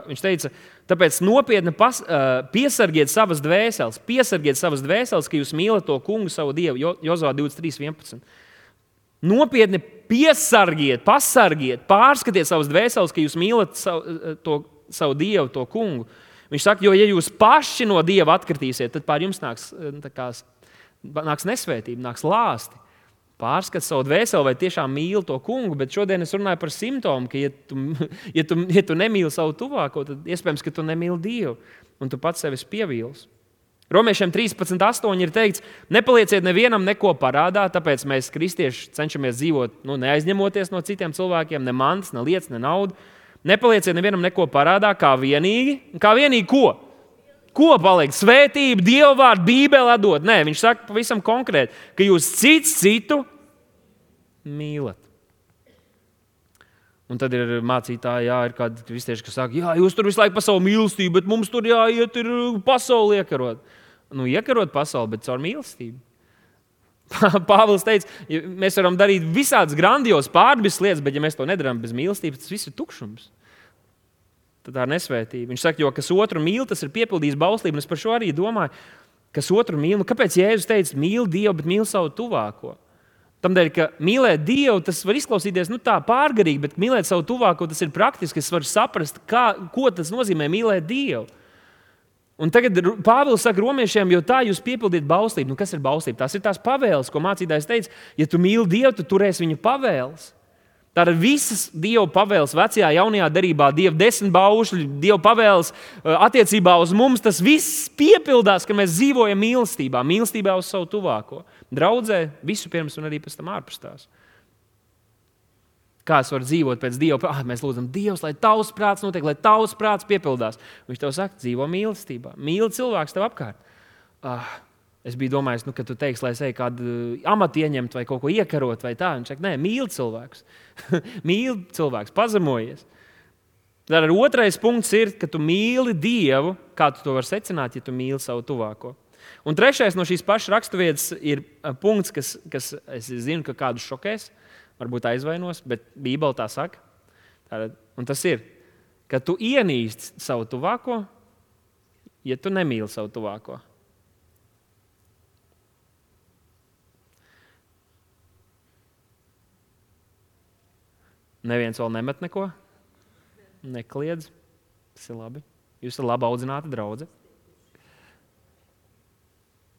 Speaker 1: viņš teica, Tāpēc nopietni pas, uh, piesargiet savas dvēseles, piesargiet savas dvēseles, ka jūs mīlat to kungu, savu dievu, jo, Jozovā 23.11. Nopietni piesargiet, pasargiet, pārskatiet savas dvēseles, ka jūs mīlat savu, to, savu dievu, to kungu. Viņš saka, jo ja jūs paši no dieva atkritīsiet, tad pār jums nāks, kā, nāks nesvētība, nāks lāsti pārskata savu dvēseli, vai tiešām mīli to kungu. Bet šodien es runāju par simptomu, ka, ja tu, *laughs* ja tu, ja tu nemīli savu tuvāko, tad iespējams, ka tu nemīli Dievu un tu pats sevi pievīlis. Romiešiem 13,8 ir teikts, nepalieciet nevienam neko parādā, tāpēc mēs, kristieši, cenšamies dzīvot, nu, neaizņemoties no citiem cilvēkiem, ne mantas, ne lietas, ne naudu. Nepalieciet nevienam neko parādā, kā vienīgi, kā vienīgi ko? Ko paliek? Svētība, Dieva vārdu, Bībele atdot. Nē, viņš saka pavisam konkrēti, ka jūs cits citu mīlat. Un tad ir mācītāji, jā, ir kādi kristieši, kas saka, jā, jūs tur visu laiku par savu mīlestību, bet mums tur jāiet, ir pasauli iekarot. Nu, iekarot pasauli, bet caur mīlestību. *laughs* Pāvils teica, ja mēs varam darīt visādas grandiozas pārdabiskas lietas, bet ja mēs to nedarām bez mīlestības, tas viss ir tukšums tad tā ir nesvētība. Viņš saka, jo kas otru mīl, tas ir piepildījis bauslību. Es par šo arī domāju, kas otru mīl. Nu, kāpēc Jēzus teica, mīl Dievu, bet mīl savu tuvāko? Tādēļ, ka mīlēt Dievu, tas var izklausīties nu, tā pārgarīgi, bet mīlēt savu tuvāko, tas ir praktiski. Es varu saprast, kā, ko tas nozīmē mīlēt Dievu. Un tagad Pāvils saka romiešiem, jo tā jūs piepildāt bauslību. Nu, kas ir bauslība? Tās ir tās pavēles, ko mācītājs teica. Ja tu mīli Dievu, tad turēsi viņa pavēles. Tātad visas Dieva pavēles vecajā, jaunajā darbā, Dieva desmit baušļi, Dieva pavēles uh, attiecībā uz mums, tas viss piepildās, ka mēs dzīvojam mīlestībā, mīlestībā uz savu tuvāko. Draudzē vispirms un arī pēc tam ārpus tās. Kā es varu dzīvot pēc Dieva? Ah, mēs lūdzam, Dievs, lai tavs prāts notiek, lai tavs prāts piepildās. Viņš tev saka, dzīvo mīlestībā, mīli cilvēks tev apkārt. Ah, Es biju domājis, nu, ka tu teiksi, lai es eju kādu amatu ieņemt vai kaut ko iekarot, vai tā. Viņš saka, nē, mīli cilvēkus. *laughs* mīli cilvēkus, pazemojies. Tad arī otrais punkts ir, ka tu mīli Dievu. Kā tu to vari secināt, ja tu mīli savu tuvāko? Un trešais no šīs pašas raksturvietas ir punkts, kas, kas es zinu, ka kādu šokēs, varbūt aizvainos, bet Bībele tā saka. Tātad, un tas ir, ka tu ienīsti savu tuvāko, ja tu nemīli savu tuvāko. Neviens vēl nemet neko. Nekliedz. Tas ir labi. Jūs esat labi audzināti draugi.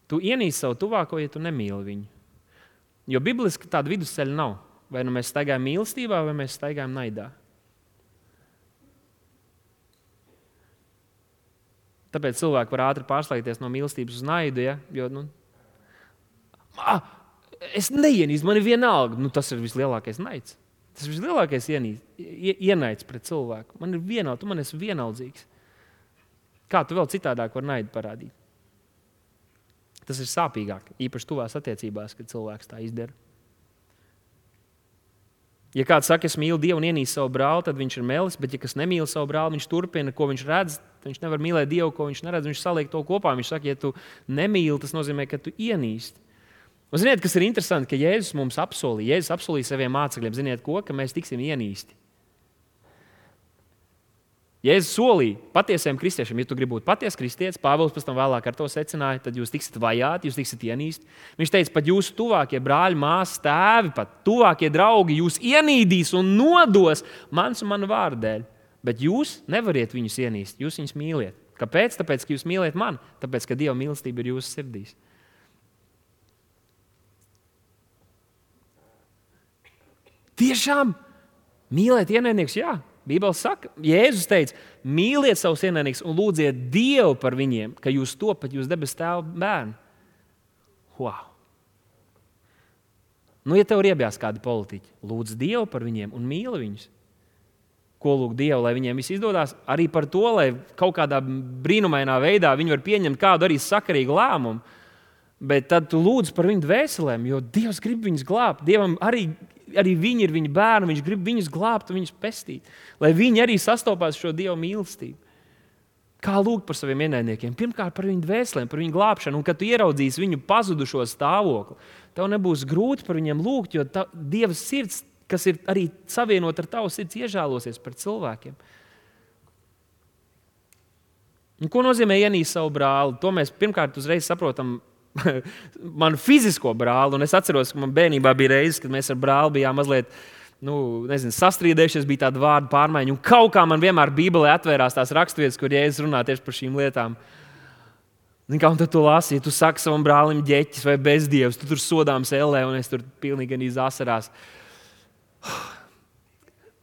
Speaker 1: Tu ienīsti savu tuvāko, ja tu nemīli viņu. Jo bibliski tāda vidusceļa nav. Vai nu mēs staigājam mīlestībā, vai mēs staigājam naidā. Tāpēc cilvēki var ātri pārslēgties no mīlestības uz naidu. Ja? Jo, nu, ah, es neienīstu, man ir vienalga. Nu, tas ir vislielākais naids. Tas ir vislielākais ienaids pret cilvēku. Man ir vienalga, tu man esi vienaldzīgs. Kā tu vēl citādāk vari naidu parādīt? Tas ir sāpīgāk, īpaši tuvās attiecībās, kad cilvēks tā izdara. Ja kāds saka, es mīlu Dievu un ienīstu savu brāli, tad viņš ir melis, bet ja kas nemīl savu brāli, viņš turpina, ko viņš redz. Viņš nevar mīlēt Dievu, ko viņš neredz. Viņš saliek to kopā. Viņš saka, ja tu nemīli, tas nozīmē, ka tu ienīsti. Un ziniet, kas ir interesanti, ka Jēzus mums apsolīja, Jēzus apsolīja saviem mācekļiem, ziniet, ko, ka mēs tiksim ienīsti. Jēzus solīja patiesiem kristiešiem, ja tu gribi būt patiesa kristietis, Pāvils pēc tam vēlāk ar to secināja, tad jūs tiksiet vajāti, jūs tiksiet ienīsti. Viņš teica, pat jūsu tuvākie brāļi, māsas, tēvi, pat tuvākie draugi jūs ienīdīs un nodos mans un manu vārdu dēļ. Bet jūs nevariet viņus ienīst, jūs viņus mīliet. Kāpēc? Tāpēc, ka jūs mīliet mani, tāpēc, ka Dieva mīlestība ir jūsu sirdīs. Tiešām mīlēt ienaidniekus, jā. Bībeli saka, Jēzus teica, mīliet savus ienaidniekus un lūdziet Dievu par viņiem, ka jūs topat jūs debesu tēva bērni. Wow! Nu, ja tev ir iebjās kādi politiķi, lūdz Dievu par viņiem un mīli viņus. Ko lūgt Dievu, lai viņiem viss izdodas, arī par to, lai kaut kādā brīnumainā veidā viņi var pieņemt kādu arī sakarīgu lēmumu. Bet tad tu lūdz par viņu dvēselēm, jo Dievs grib viņus glābt. Dievam arī arī viņi ir viņa bērni, viņš grib viņus glābt un viņus pestīt, lai viņi arī sastopās šo Dieva mīlestību. Kā lūgt par saviem ienaidniekiem? Pirmkārt, par viņu dvēselēm, par viņu glābšanu. Un, kad tu ieraudzīsi viņu pazudušo stāvokli, tev nebūs grūti par viņiem lūgt, jo tā, Dieva sirds, kas ir arī savienota ar tavu sirds, iežēlosies par cilvēkiem. Un ko nozīmē ienīst savu brāli? To mēs pirmkārt uzreiz saprotam *laughs* manu fizisko brāli. Un es atceros, ka man bērnībā bija reizes, kad mēs ar brāli bijām mazliet. Nu, nezinu, sastrīdējušies, bija tāda vārdu pārmaiņa. Un kaut kā man vienmēr Bībelē atvērās tās raksturvietas, kur jēzus runā tieši par šīm lietām. Zin, kā tu lasi, ja tu saki savam brālim, ģeķis vai bezdievs, tu tur sodāms ellē, un es tur pilnīgi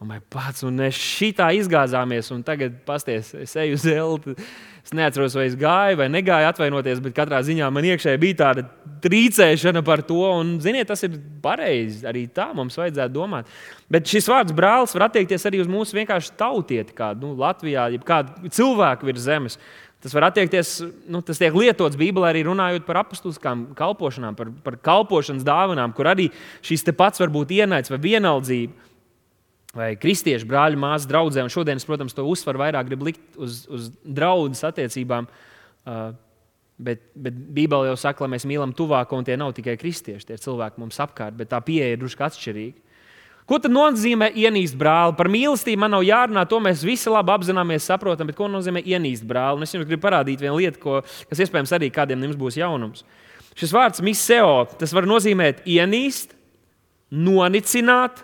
Speaker 1: asarās. Man pats, un mēs šitā izgāzāmies, un tagad pasties, es eju uz elti. Es neatceros, vai es gāju vai negāju atvainoties, bet katrā ziņā man iekšēji bija tāda trīcēšana par to. Un, ziniet, tas ir pareizi. Arī tā mums vajadzētu domāt. Bet šis vārds brālis var attiekties arī uz mūsu vienkārši tautieti, kādu nu, Latvijā, jeb kādu cilvēku virs zemes. Tas var attiekties, nu, tas tiek lietots Bībelē arī runājot par apstuliskām kalpošanām, par, par kalpošanas dāvanām, kur arī te pats var būt ienaids vai vienaldzība vai kristiešu brāļu, māsu. Un šodien es, protams, to uzsvaru vairāk gribu likt uz, uz draugu attiecībām. Uh, bet, bet Bībelē jau saka, ka mēs mīlam tuvāko, un tie nav tikai kristieši, tie ir cilvēki mums apkārt, bet tā pieeja ir drusku atšķirīga. Ko tad nozīmē ienīst brāli? Par mīlestību man nav jārunā, to mēs visi labi apzināmies, saprotam, bet ko nozīmē ienīst brāli? Un es jums gribu parādīt vienu lietu, ko, kas iespējams arī kādiem no jums būs jaunums. Šis vārds miseo, tas var nozīmēt ienīst, nonicināt,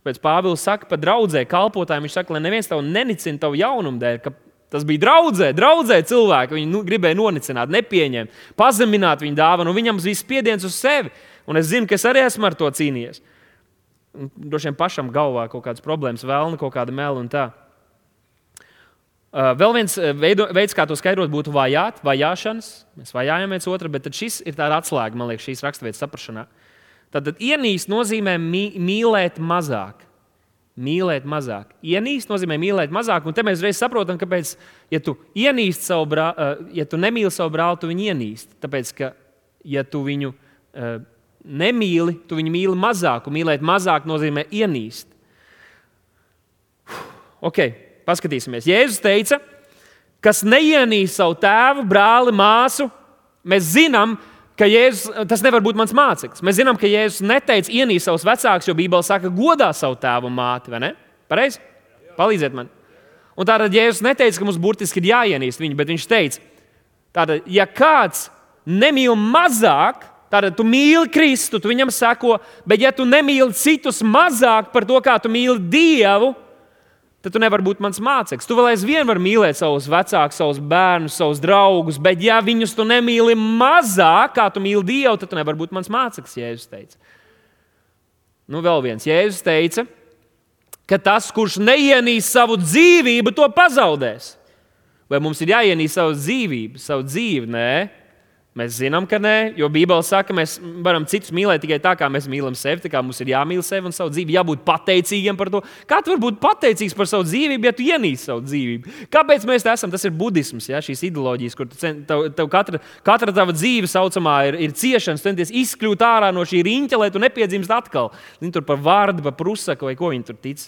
Speaker 1: Tāpēc Pāvils saka, pa draudzē, kalpotājiem, viņš saka, lai neviens tev nenicina tavu jaunumu dēļ, ka tas bija draudzē, draudzē cilvēki. Viņi nu, gribēja nonicināt, nepieņemt, pazemināt viņa dāvanu, viņam bija spiediens uz sevi. Un es zinu, ka es arī esmu ar to cīnījies. Droši vien pašam galvā kaut kādas problēmas, vēlna, kaut kāda mela un tā. Uh, vēl viens uh, veido, veids, kā to skaidrot, būtu vajāt, vajāšanas. Mēs vajājam viens otru, bet šis ir tāds atslēga, man liekas, šīs raksturvietas saprašanā. Tad ienīst nozīmē mīlēt mazāk. Mīlēt mazāk. Ienīst nozīmē mīlēt mazāk, un te mēs reiz saprotam, kāpēc, ja tu savu brāli, ja tu nemīli savu brāli, tu viņu ienīst. Tāpēc, ka, ja tu viņu uh, nemīli, tu viņu mīli mazāk, un mīlēt mazāk nozīmē ienīst. Ok, paskatīsimies. Jēzus teica, kas neienīst savu tēvu, brāli, māsu, mēs zinām, ka Jēzus, tas nevar būt mans māceklis. Mēs zinām, ka Jēzus neteica ienīst savus vecākus, jo Bībele saka, godā savu tēvu un māti. Pareizi? Palīdziet man. Un tātad Jēzus neteica, ka mums burtiski ir jāienīst viņu, bet viņš teica, tātad, ja kāds nemīl mazāk Tātad tu mīli Kristu, tu viņam seko, bet ja tu nemīli citus mazāk par to, kā tu mīli Dievu, tad tu nevari būt mans māceklis. Tu vēl aizvien vari mīlēt savus vecākus, savus bērnus, savus draugus, bet ja viņus tu nemīli mazāk, kā tu mīli Dievu, tad tu nevari būt mans māceklis, Jēzus teica. Nu, vēl viens Jēzus teica, ka tas, kurš neienīs savu dzīvību, to pazaudēs. Vai mums ir jāienīst savu dzīvību, savu dzīvi? Nē, Mēs zinām, ka nē, jo Bībele saka, ka mēs varam citus mīlēt tikai tā, kā mēs mīlam sevi. Tā kā mums ir jāmīl sevi un savu dzīvi, jābūt pateicīgiem par to. Kā tu vari būt pateicīgs par savu dzīvību, ja tu ienīsti savu dzīvību? Kāpēc mēs tā esam? Tas ir budisms, ja? šīs ideoloģijas, kur cen, tev, tev katra, katra tava dzīve saucamā ir, ir ciešana, centies izkļūt ārā no šī riņķa, lai tu nepiedzimst atkal. Viņi tur par vārdu, par prusaku vai ko viņi tur tic.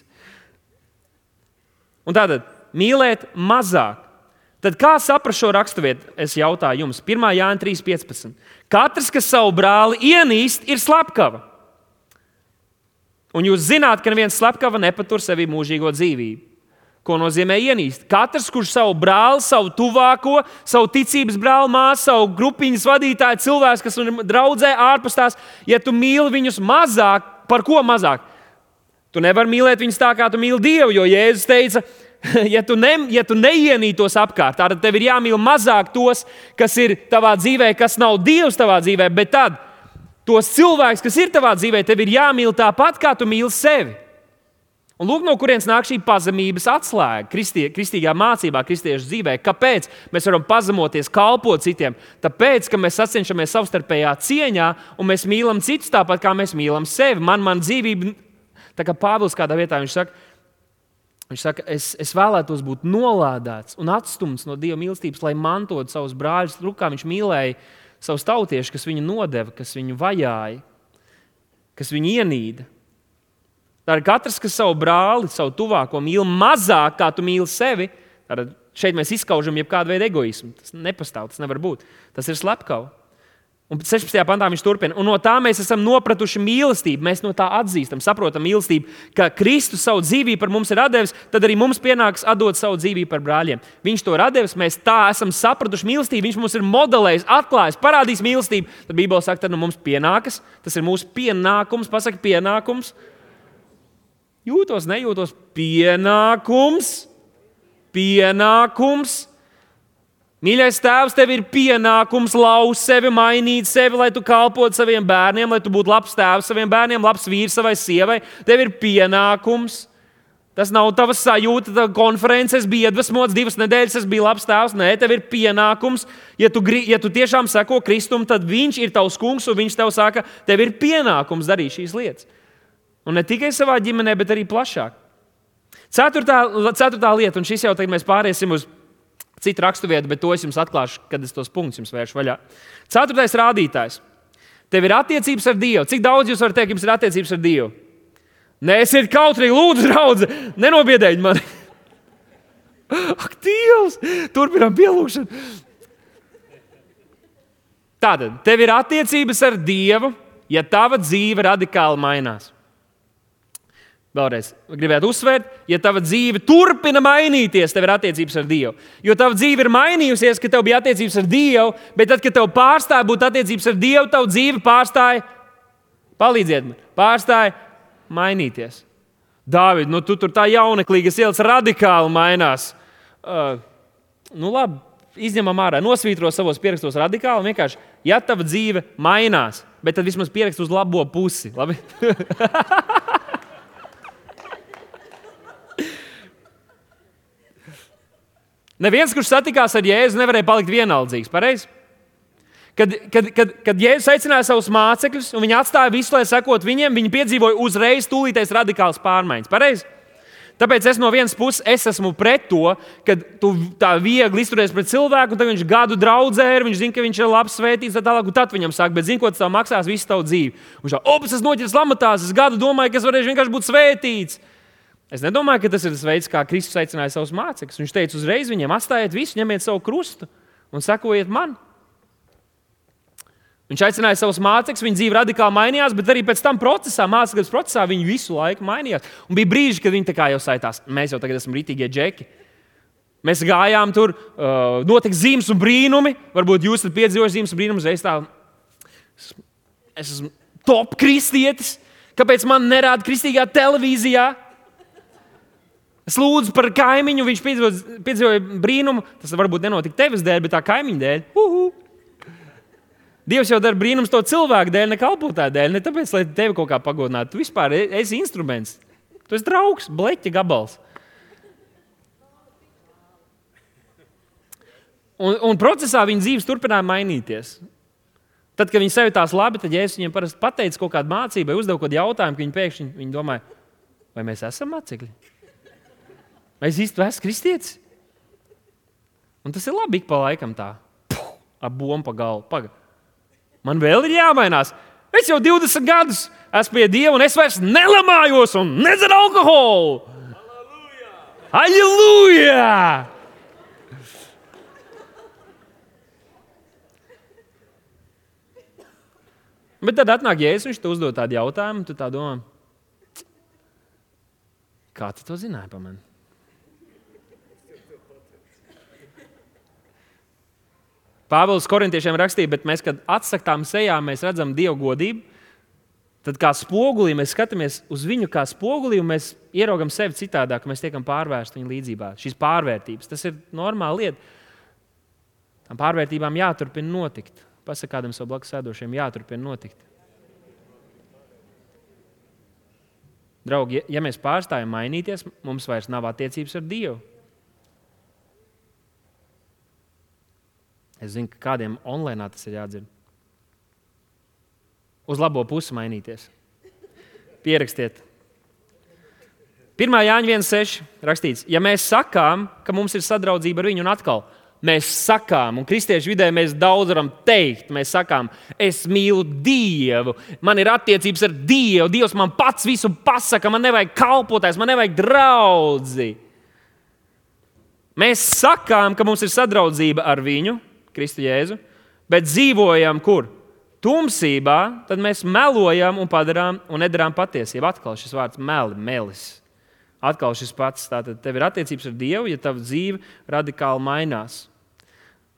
Speaker 1: Un tātad mīlēt mazāk Tad kā saprast šo raksturvietu? Es jautāju jums, 1. Jānis 3.15. Katrs, kas savu brāli ienīst, ir slepkava. Un jūs zināt, ka neviens slepkava nepatur sevi mūžīgo dzīvību. Ko nozīmē ienīst? Katrs, kurš savu brāli, savu tuvāko, savu ticības brāli, māsu, savu grupiņas vadītāju, cilvēks, kas ir draudzē ārpus tās, ja tu mīli viņus mazāk, par ko mazāk? Tu nevari mīlēt viņus tā, kā tu mīli Dievu, jo Jēzus teica, *laughs* ja tu, ne, ja tu neienītos apkārt, tad tev ir jāmīl mazāk tos, kas ir tavā dzīvē, kas nav Dievs tavā dzīvē, bet tad tos cilvēkus, kas ir tavā dzīvē, tev ir jāmīl tāpat, kā tu mīli sevi. Un lūk, no kurienes nāk šī pazemības atslēga kristie, kristīgā mācībā, kristiešu dzīvē. Kāpēc mēs varam pazemoties, kalpot citiem? Tāpēc, ka mēs sacenšamies savstarpējā cieņā un mēs mīlam citus tāpat, kā mēs mīlam sevi. Man, man dzīvība, tā kā Pāvils kādā vietā viņš saka, Viņš saka, es, es vēlētos būt nolādēts un atstumts no Dieva mīlestības, lai mantotu savus brāļus. Lūk, kā viņš mīlēja savus tautiešus, kas viņu nodeva, kas viņu vajāja, kas viņu ienīda. Tā ir katrs, kas savu brāli, savu tuvāko mīl mazāk, kā tu mīli sevi. Tad šeit mēs izskaužam jebkādu veidu egoismu. Tas nepastāv, tas nevar būt. Tas ir slepkavs. Un 16. pantā viņš turpina, un no tā mēs esam nopratuši mīlestību. Mēs no tā atzīstam, saprotam mīlestību, ka Kristus savu dzīvību par mums ir devis, tad arī mums pienāks atdot savu dzīvību par brāļiem. Viņš to ir devis, mēs tā esam sapratuši mīlestību, viņš mums ir modelējis, atklājis, parādījis mīlestību. Tad Bībelē saka, tad nu mums pienākas, tas ir mūsu pienākums, pasaka, pienākums. Jūtos, nejūtos, pienākums, pienākums Mīļais tēvs, tev ir pienākums lauzt sevi, mainīt sevi, lai tu kalpotu saviem bērniem, lai tu būtu labs tēvs saviem bērniem, labs vīrs savai sievai. Tev ir pienākums. Tas nav tavs sajūta, tā konferences bija iedvesmots, divas nedēļas es biju labs tēvs. Nē, tev ir pienākums. Ja tu, ja tu tiešām seko Kristum, tad viņš ir tavs kungs un viņš tev saka, tev ir pienākums darīt šīs lietas. Un ne tikai savā ģimenē, bet arī plašāk. Ceturtā, ceturtā lieta, un šis jau tagad mēs pāriesim uz citu raksturvietu, bet to es jums atklāšu, kad es tos punktus jums vēršu vaļā. Ceturtais rādītājs. Tev ir attiecības ar Dievu. Cik daudz jūs varat teikt, jums ir attiecības ar Dievu? Nē, esiet kautrīgi, lūdzu, draugi, nenobiedējiet mani. *laughs* Ak, Dievs! Turpinām pielūgšanu. Tātad, tev ir attiecības ar Dievu, ja tava dzīve radikāli mainās. Vēlreiz gribētu uzsvērt, ja tava dzīve turpina mainīties, tev ir attiecības ar Dievu. Jo tava dzīve ir mainījusies, ka tev bija attiecības ar Dievu, bet tad, kad tev pārstāja būt attiecības ar Dievu, tava dzīve pārstāja, palīdziet man, pārstāja mainīties. Dāvid, nu tu tur tā jauneklīgas ielas radikāli mainās. Uh, nu labi, izņemam ārā, nosvītro savos pierakstos radikāli. Vienkārši, ja tava dzīve mainās, bet tad vismaz pierakst uz labo pusi. *laughs* Neviens, kurš satikās ar Jēzu, nevarēja palikt vienaldzīgs. Pareizi? Kad, kad, kad, kad Jēzus aicināja savus mācekļus, un viņi atstāja visu, lai sekot viņiem, viņi piedzīvoja uzreiz tūlītēs radikāls pārmaiņas. Pareizi? Tāpēc es no vienas puses es esmu pret to, ka tu tā viegli izturies pret cilvēku, un tad viņš gadu draudzē ir, viņš zina, ka viņš ir labs, svētīts, tā tālāk, un tad viņam saka, bet zini, ko tas maksās visu tavu dzīvi. Viņš saka, opus, es noķers lamatās, es gadu domāju, ka es varēšu vienkārši būt svētīts. Es nedomāju, ka tas ir tas veids, kā Kristus aicināja savus mācekļus. Viņš teica uzreiz viņiem, atstājiet visu, ņemiet savu krustu un sekojiet man. Viņš aicināja savus mācekļus, viņa dzīve radikāli mainījās, bet arī pēc tam procesā, mācības procesā, viņi visu laiku mainījās. Un bija brīži, kad viņi jau saitās, mēs jau tagad esam rītīgie džeki. Mēs gājām tur, uh, notika zīmes un brīnumi. Varbūt jūs esat piedzīvojuši zīmes un brīnumus, reiz tā Es esmu top kristietis. Kāpēc man nerāda kristīgā televīzijā? Es lūdzu par kaimiņu, viņš piedzīvoja brīnumu. Tas varbūt nenotika tevis dēļ, bet tā kaimiņa dēļ. Uhu. Dievs jau dara brīnums to cilvēku dēļ, ne kalpotāju dēļ. Ne tāpēc, lai tevi kaut kā pagodinātu. Tu vispār e- esi instruments. Tu esi draugs, bleķa gabals. Un, un procesā viņa dzīves turpināja mainīties. Tad, kad viņi sajūtās labi, tad ja es viņiem parasti pateicu kaut kādu mācību, vai uzdevu kādu jautājumu, ka viņi pēkšņi viņi domāja, vai mēs esam mācekļi? Vai es īstenībā esmu kristietis? Un tas ir labi ik pa laikam tā. Puh, ap bombu pa galvu. Paga. Man vēl ir jāmainās. Es jau 20 gadus esmu pie Dieva, un es vairs nelamājos un nedzeru alkoholu. Aleluja! Bet tad atnāk jēzus, viņš te uzdod tādu jautājumu, tu tā domā, kā tu to zināji par mani? Pāvils korintiešiem rakstīja, bet mēs, kad atsakām sejā, mēs redzam Dieva godību. Tad kā spogulī mēs skatāmies uz viņu kā spogulī, un mēs ieraugam sevi citādāk, mēs tiekam pārvērsti viņa līdzjūtībā. Šīs pārvērtības, tas ir normāla lieta. Tām pārvērtībām jāturpina notikt. Pasakā kādam savam blakus sēdošiem, jāturpina notikt. Draugi, ja mēs pārstājam mainīties, mums vairs nav attiecības ar Dievu. Es zinu, ka kādiem online tas ir jādzird. Uz labo pusi mainīties. Pierakstiet. 1. Jāņa 1.6. rakstīts, ja mēs sakām, ka mums ir sadraudzība ar viņu, un atkal mēs sakām, un kristiešu vidē mēs daudz varam teikt, mēs sakām, es mīlu Dievu, man ir attiecības ar Dievu, Dievs man pats visu pasaka, man nevajag kalpotājs, man nevajag draugi. Mēs sakām, ka mums ir sadraudzība ar viņu, Kristu Jēzu, bet dzīvojam kur? Tumsībā, tad mēs melojam un padarām un nedarām patiesību. Atkal šis vārds meli, melis. Atkal šis pats. Tātad tev ir attiecības ar Dievu, ja tava dzīve radikāli mainās.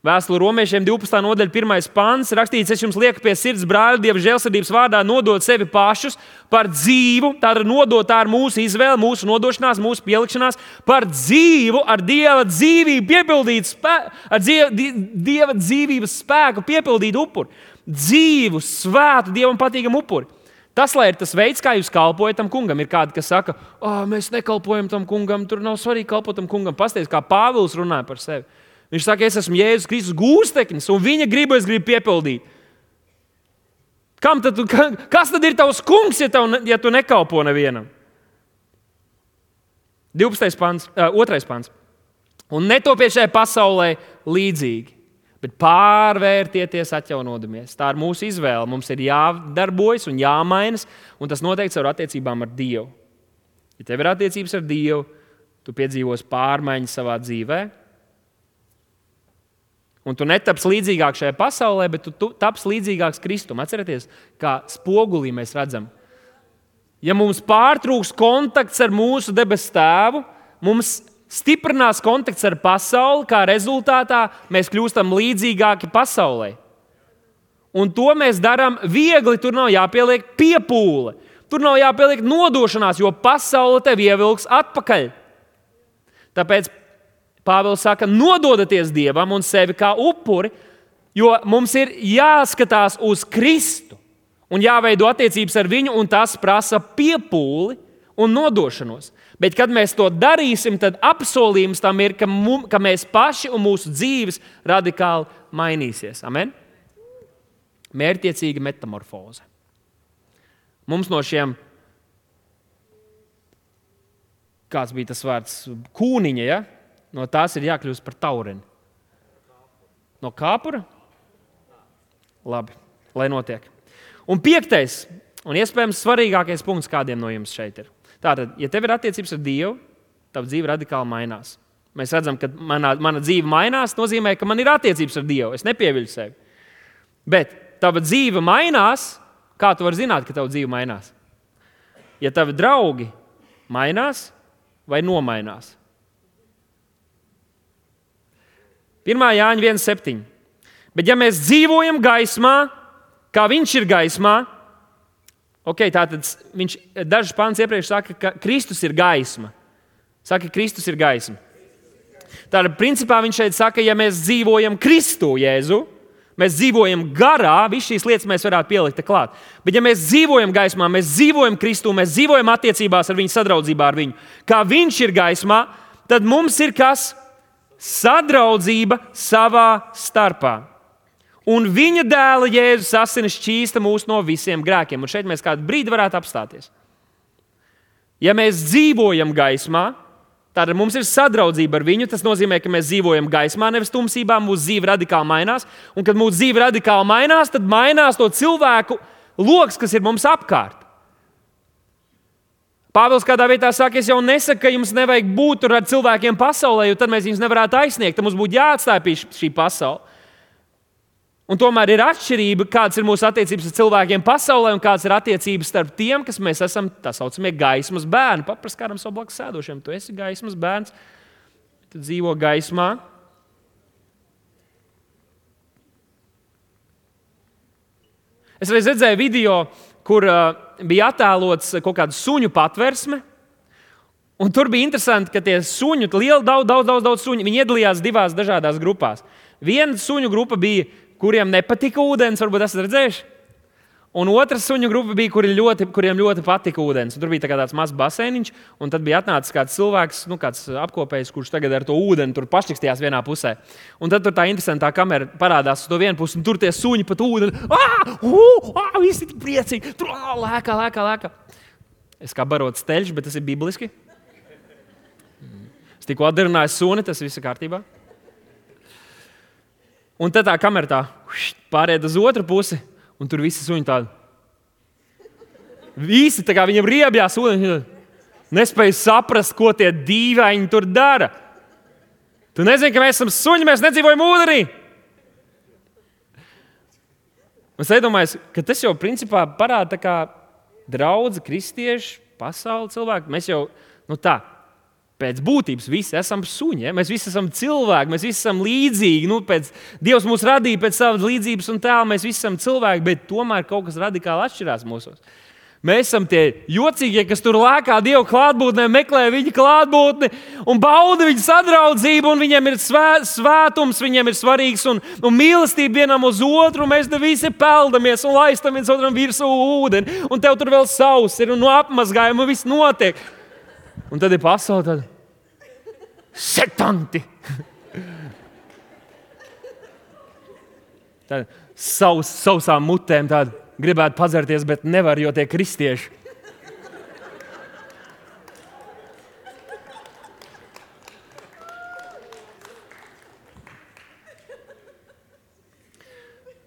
Speaker 1: Vēstule romiešiem 12. nodaļa, 1. pāns rakstīts, es jums lieku pie sirds, brāļi, Dieva žēlsirdības vārdā, nodot sevi pašus par dzīvu, tāda nodot tā ar mūsu izvēli, mūsu nodošanās, mūsu pielikšanās, par dzīvu, ar Dieva dzīvību piepildītu, spē, ar dieva dzīvības spēku piepildītu upuri. Dzīvu, svētu, Dievam patīkamu upuri. Tas, lai ir tas veids, kā jūs kalpojat tam kungam, ir kādi, kas saka, oh, mēs nekalpojam tam kungam, tur nav svarīgi kalpot tam kungam. Pastāstiet, kā Pāvils runāja par sevi. Viņš saka, es esmu Jēzus Kristus gūsteknis, un viņa gribu es gribu piepildīt. Kam tad, kas tad ir tavs kungs, ja, tav, ja tu nekalpo nevienam? 12. pants, uh, 2. pants. Un netopiet šajā pasaulē līdzīgi, bet pārvērtieties, atjaunodamies. Tā ir mūsu izvēle. Mums ir jādarbojas un jāmainas, un tas noteikti ar attiecībām ar Dievu. Ja tev ir attiecības ar Dievu, tu piedzīvosi pārmaiņas savā dzīvēm Un tu netapsi līdzīgāk šajā pasaulē, bet tu, tu tapsi līdzīgāks Kristum. Atcerieties, kā spogulī mēs redzam. Ja mums pārtrūks kontakts ar mūsu debesu tēvu, mums stiprinās kontakts ar pasauli, kā rezultātā mēs kļūstam līdzīgāki pasaulē. Un to mēs darām viegli. Tur nav jāpieliek piepūle, tur nav jāpieliek nodošanās, jo pasaule tev ievilks atpakaļ. Tāpēc Pāvils saka, nododieties Dievam un sevi kā upuri, jo mums ir jāskatās uz Kristu un jāveido attiecības ar viņu, un tas prasa piepūli un nodošanos. Bet, kad mēs to darīsim, tad apsolījums tam ir, ka, mum, ka mēs paši un mūsu dzīves radikāli mainīsies. Amen? Mērķiecīga metamorfoze. Mums no šiem, kāds bija tas vārds, kūniņa, ja? No tās ir jākļūst par taureni. No kāpura? Labi, lai notiek. Un piektais, un iespējams svarīgākais punkts kādiem no jums šeit ir. Tātad, ja tev ir attiecības ar Dievu, tava dzīve radikāli mainās. Mēs redzam, ka manā, mana dzīve mainās, nozīmē, ka man ir attiecības ar Dievu. Es nepieviļu sevi. Bet tava dzīve mainās, kā tu vari zināt, ka tava dzīve mainās? Ja tavi draugi mainās vai nomainās, 1. Jāņa 1,7. Bet ja mēs dzīvojam gaismā, kā viņš ir gaismā. Okay, tātad viņš dažus pāns iepriekš saka, ka Kristus ir gaisma. Saka, ka Kristus ir gaisma. Tātad, principā viņš šeit saka, ja mēs dzīvojam Kristu Jēzu, mēs dzīvojam garā, visas šīs lietas mēs varētu pielikt klāt. Bet, ja mēs dzīvojam gaismā, mēs dzīvojam Kristū, mēs dzīvojam attiecībās ar viņu, sadraudzībā ar viņu, kā viņš ir gaismā, tad mums ir kas? Sadraudzība savā starpā. Un viņa dēla Jēzus asinis šķīsta mūs no visiem grēkiem. Un šeit mēs kādu brīdi varētu apstāties. Ja mēs dzīvojam gaismā, tad mums ir sadraudzība ar viņu. Tas nozīmē, ka mēs dzīvojam gaismā, nevis tumsībā. Mūsu dzīve radikāli mainās. Un, kad mūsu dzīve radikāli mainās, tad mainās to cilvēku lokus, kas ir mums apkārt. Pāvils kādā vietā saka, es jau nesaku, ka jums nevajag būt ar cilvēkiem pasaulē, jo tad mēs viņus nevarētu aizsniegt. Tad mums būtu jāatstāj šī pasaule. Un tomēr ir atšķirība, kādas ir mūsu attiecības ar cilvēkiem pasaulē un kādas ir attiecības starp tiem, kas mēs esam tā saucamie gaismas bērni. Paprast kādam savam blakus sēdošiem, tu esi gaismas bērns, tu dzīvo gaismā. Es reiz redzēju video, kur uh, bija attēlots kaut kāda suņu patversme. Un tur bija interesanti, ka tie suņi, lieli, daudz, daudz, daudz, daudz suņu, viņi iedalījās divās dažādās grupās. Viena suņu grupa bija kuriem nepatika ūdens, varbūt esat redzējuši. Un otra suņu grupa bija, kuri ļoti, kuriem ļoti patika ūdens. Un tur bija tā tāds mazs baseiniņš, un tad bija atnācis kāds cilvēks, nu, kāds apkopējs, kurš tagad ar to ūdeni tur pašķikstījās vienā pusē. Un tad tur tā interesantā kamera parādās uz to vienu pusi, un tur tie suņi pat ūdeni. Ah, uh, ah, visi tik priecīgi! Tur ah, lēkā, lēkā, lēkā. Es kā barots steļš, bet tas ir bibliski. Es tikko atdarināju suni, tas viss ir kārtībā. Un tad tā kamera tā pāriet uz otru pusi, un tur visi suņi tādi. Visi tā kā viņam riebjās, un nespēja saprast, ko tie dīvaini tur dara. Tu nezini, ka mēs esam suņi, mēs nedzīvojam ūdenī. Es domāju, ka tas jau principā parāda draugu, kristiešu, pasaules cilvēku. Mēs jau nu tā, Pēc būtības visi esam suņi, ja? mēs visi esam cilvēki, mēs visi esam līdzīgi. Nu, pēc, Dievs mūs radīja pēc savas līdzības un tēla, mēs visi esam cilvēki, bet tomēr kaut kas radikāli atšķirās mūsos. Mēs esam tie jocīgie, kas tur lēkā Dieva klātbūtnē, meklē viņa klātbūtni un bauda viņa sadraudzību. Viņiem ir svē, svētums, viņiem ir svarīgs un, un mīlestība vienam uz otru. Mēs te visi peldamies un laistam viens otram virsū ūdeni. Un tev tur vēl sauss ir un no apmazgājuma viss notiek. Un tad ir pasaule, tad setanti. Tad savs, sausām mutēm tādu gribētu padzerties, bet nevar, jo tie kristieši.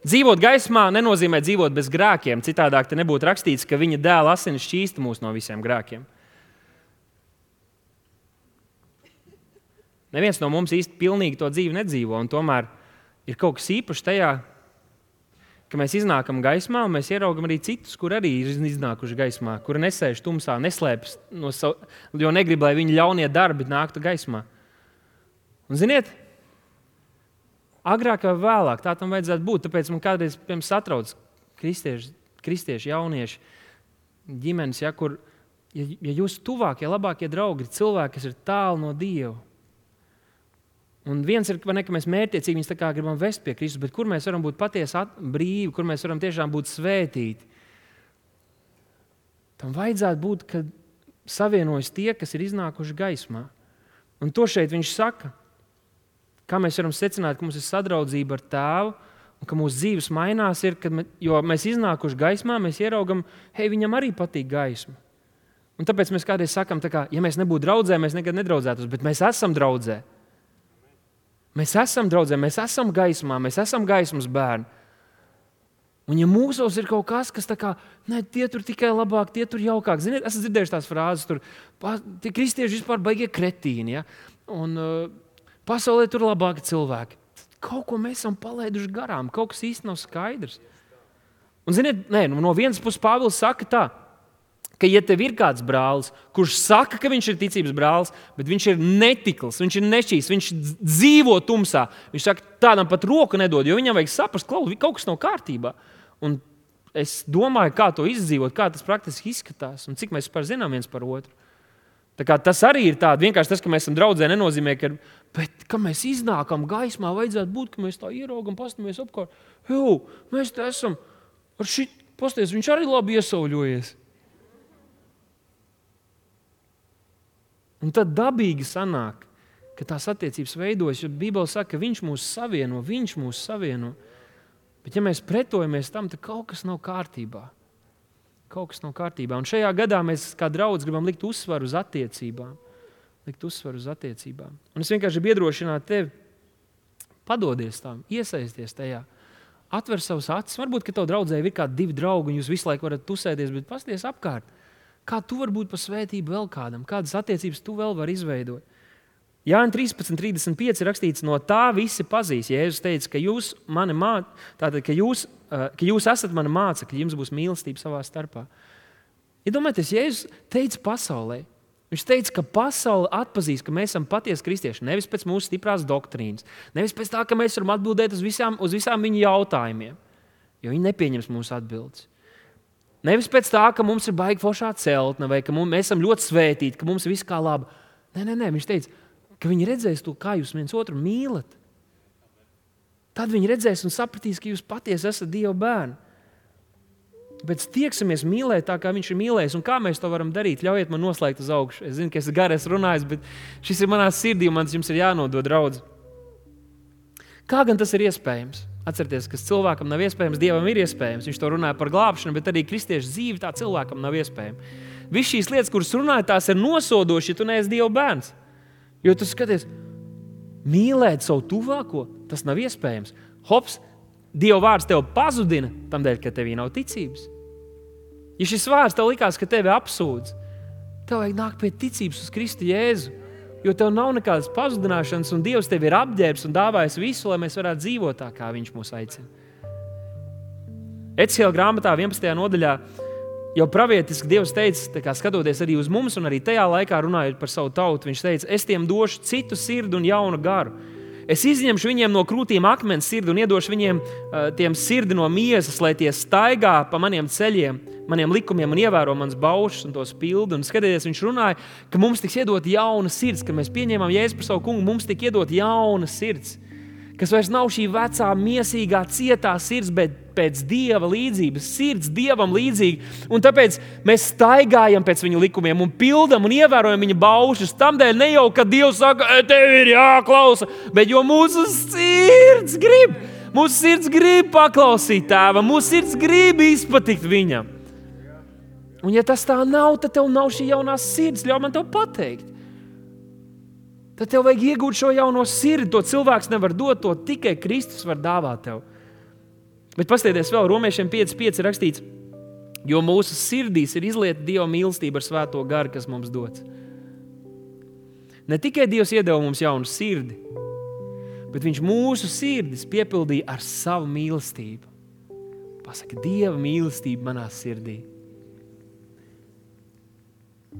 Speaker 1: Dzīvot gaismā nenozīmē dzīvot bez grēkiem. Citādi te nebūtu rakstīts, ka viņa dēla asinis šķīsta mūs no visiem grēkiem. Neviens no mums īsti pilnīgi to dzīvi nedzīvo, un tomēr ir kaut kas īpašs tajā, ka mēs iznākam gaismā, un mēs ieraugam arī citus, kur arī ir iznākuši gaismā, kuri nesēž tumsā, neslēpjas no savas, jo negrib, lai viņu ļaunie darbi nāktu gaismā. Un, ziniet, agrāk vai vēlāk tā tam vajadzētu būt. Tāpēc man kādreiz satrauc kristieši, kristieši jaunieši, ģimenes, ja, kur ja, ja jūsu tuvākie, labākie draugi ir cilvēki, kas ir tālu no Dieva Un viens ir, ne, ka mēs mērķiecīgi viņus gribam vest pie Kristus, bet kur mēs varam būt patiesi brīvi, kur mēs varam tiešām būt svētīti. Tam vajadzētu būt, kad savienojas tie, kas ir iznākuši gaismā. Un to šeit viņš saka. Kā mēs varam secināt, ka mums ir sadraudzība ar tēvu, un ka mūsu dzīves mainās, ir, mēs, jo mēs iznākuši gaismā, mēs ieraugam, hei, viņam arī patīk gaisma. Un tāpēc mēs kādreiz sakām, kā, ja mēs nebūtu draugi, mēs nekad nedraudzētos, bet mēs esam draugi. Mēs esam draugi, mēs esam gaismā, mēs esam gaismas bērni. Un, ja mūsos ir kaut kas, kas tā kā, ne, tie tur tikai labāk, tie tur jaukāk, ziniet, esmu dzirdējis tās frāzes, tur tie kristieši vispār baigie kretīni. Ja? Un uh, pasaulē tur ir labāki cilvēki. Kaut ko mēs esam palaiduši garām, kaut kas īsti nav skaidrs. Un, ziniet, nē, nu, no vienas puses Pāvils saka tā, ka, ja tev ir kāds brālis, kurš saka, ka viņš ir ticības brālis, bet viņš ir netikls, viņš ir nešķīs, viņš dzīvo tumsā, viņš saka, tādam pat roku nedod, jo viņam vajag saprast, ka kaut kas nav kārtībā. Un es domāju, kā to izdzīvot, kā tas praktiski izskatās un cik mēs par zinām viens par otru. Tas arī ir tāds vienkārši tas, ka mēs esam draugi, nenozīmē, ka, bet, ka mēs iznākam gaismā, vajadzētu būt, ka mēs tā ieraugam, paskatāmies apkārt. Jū, mēs te esam ar šī posties, viņš arī labi iesauļojies. Un tad dabīgi sanāk, ka tās attiecības veidojas, jo Bībele saka, ka Viņš mūs savieno, Viņš mūs savieno. Bet, ja mēs pretojamies tam, tad kaut kas nav kārtībā. Kaut kas nav kārtībā. Un šajā gadā mēs kā draugi gribam likt uzsvaru uz attiecībām. Likt uzsvaru uz attiecībām. Un es vienkārši gribu iedrošināt tevi, padodies tam, iesaisties tajā. Atver savus acis. Varbūt, ka tev draudzē ir kādi divi draugi, un jūs visu laiku varat tusēties, bet pasties apkārt. Kā tu vari būt par svētību vēl kādam? Kādas attiecības tu vēl vari izveidot? Jānis 13, 35 ir rakstīts, no tā visi pazīs. Jēzus teica, ka jūs, mā... Tātad, ka jūs, uh, ka jūs esat mani mācekļi, jums būs mīlestība savā starpā. Iedomājieties, ja Jēzus teica pasaulē, viņš teica, ka pasaule atpazīs, ka mēs esam patiesi kristieši. Nevis pēc mūsu stiprās doktrīnas, nevis pēc tā, ka mēs varam atbildēt uz visām, uz visām viņu jautājumiem, jo viņi nepieņems mūsu atbildes. Nevis pēc tā, ka mums ir baigta foršā celtne, vai ka mums, mēs esam ļoti svētīti, ka mums viss kā labi. Nē, nē, nē, viņš teica, ka viņi redzēs to, kā jūs viens otru mīlat. Tad viņi redzēs un sapratīs, ka jūs patiesi esat Dieva bērni. Bet tieksimies mīlēt tā, kā viņš ir mīlējis. Un kā mēs to varam darīt? Ļaujiet man noslēgt uz augšu. Es zinu, ka esmu garais runājis, bet šis ir manā sirdī un man jums ir jānodod draudz. Kā gan tas ir iespējams? Atcerieties, kas cilvēkam nav iespējams, Dievam ir iespējams. Viņš to runāja par glābšanu, bet arī kristiešu dzīvi tā cilvēkam nav iespējama. Visas šīs lietas, kuras runāja, tās ir nosodošas, ja tu neesi Dieva bērns. Jo tu skaties, mīlēt savu tuvāko, tas nav iespējams. Hops, Dieva vārds tev pazudina, tādēļ, ka tevī nav ticības. Ja šis vārds tev likās, ka tevi apsūdz, tev vajag nākt pie ticības uz Kristu Jēzu. Jo tev nav nekādas pazudināšanas, un Dievs tev ir apģērbs un dāvājis visu, lai mēs varētu dzīvot tā, kā Viņš mūs aicina. Ecēla grāmatā 11. nodaļā Jau pravietiski Dievs teica, kā skatoties arī uz mums, un arī tajā laikā runājot par savu tautu, Viņš teica, es tiem došu citu sirdi un jaunu garu. Es izņemšu viņiem no krūtīm akmens sirdi un iedošu viņiem uh, sirdi no miesas, lai tie staigā pa maniem ceļiem, maniem likumiem un ievēro manas baušas un tos pildu. Un skatieties, viņš runāja, ka mums tiks iedot jauna sirds, kad mēs pieņēmām jēzu par savu kungu, mums tika iedot jauna sirds kas vairs nav šī vecā, mīsīgā, cietā sirds, bet pēc dieva līdzības, sirds dievam līdzīga. Un tāpēc mēs staigājam pēc viņa likumiem un pildām un ievērojam viņa baušas. Tādēļ ne jau, ka Dievs saka, e, tev ir jāklausa, bet jo mūsu sirds grib. Mūsu sirds grib paklausīt tēvam, mūsu sirds grib izpatikt viņam. Un, ja tas tā nav, tad tev nav šī jaunā sirds. Ļauj man to pateikt tad tev vajag iegūt šo jauno sirdi. To cilvēks nevar dot, to tikai Kristus var dāvāt tev. Bet paskatieties, vēl Romiešiem 5,5 ir rakstīts, jo mūsu sirdīs ir izlieta Dieva mīlestība ar svēto garu, kas mums dots. Ne tikai Dievs iedeva mums jaunu sirdi, bet Viņš mūsu sirdis piepildīja ar savu mīlestību. Pasaka, Dieva mīlestība manā sirdī.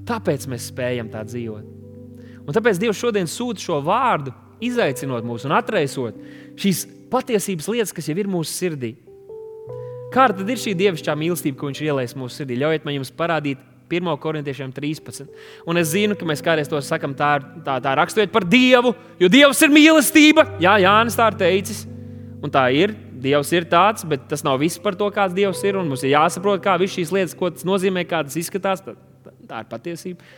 Speaker 1: Tāpēc mēs spējam tā dzīvot. Un tāpēc Dievs šodien sūta šo vārdu, izaicinot mūs un atraisot šīs patiesības lietas, kas jau ir mūsu sirdī. Kāda ir šī dievišķā mīlestība, ko viņš ir ielējis mūsu sirdī? Ļaujiet man jums parādīt 1. korintiešiem 13. Un es zinu, ka mēs kādreiz to sakām, tā, tā, tā raksturot par Dievu, jo Dievs ir mīlestība. Jā, Jānis tā ir teicis. Un tā ir. Dievs ir tāds, bet tas nav viss par to, kāds Dievs ir. Mums ir jāsaprot, kā visas šīs lietas, ko tas nozīmē, kā tas izskatās. Tā, tā ir patiesība.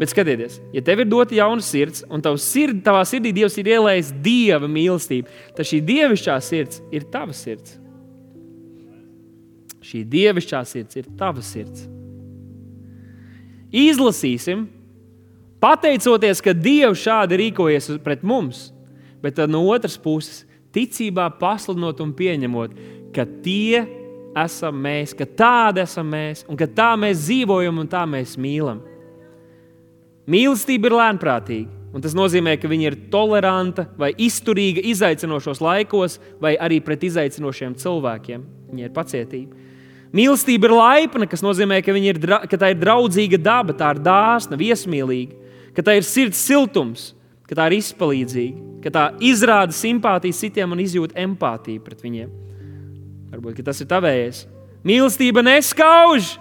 Speaker 1: Bet skatieties, ja tev ir dota jauna sirds, un sird, tavā sirdī Dievs ir ielējis dieva mīlestību, tad šī dievišķā sirds ir tava sirds. Šī dievišķā sirds ir tava sirds. Izlasīsim, pateicoties, ka Dievs šādi rīkojas pret mums, bet no otras puses, ticībā pasludinot un pieņemot, ka tie esam mēs, ka tādi esam mēs, un ka tā mēs dzīvojam un tā mēs mīlam. Mīlestība ir lēnprātīga, un tas nozīmē, ka viņa ir toleranta vai izturīga izaicinošos laikos, vai arī pret izaicinošiem cilvēkiem. Viņa ir pacietība. Mīlestība ir laipna, kas nozīmē, ka, ir, ka tā ir draudzīga daba, tā ir dāsna, viesmīlīga, ka tā ir sirds siltums, ka tā ir izpalīdzīga, ka tā izrāda simpātiju citiem un izjūt empātiju pret viņiem. Varbūt tas ir tavējais. Mīlestība neskauž.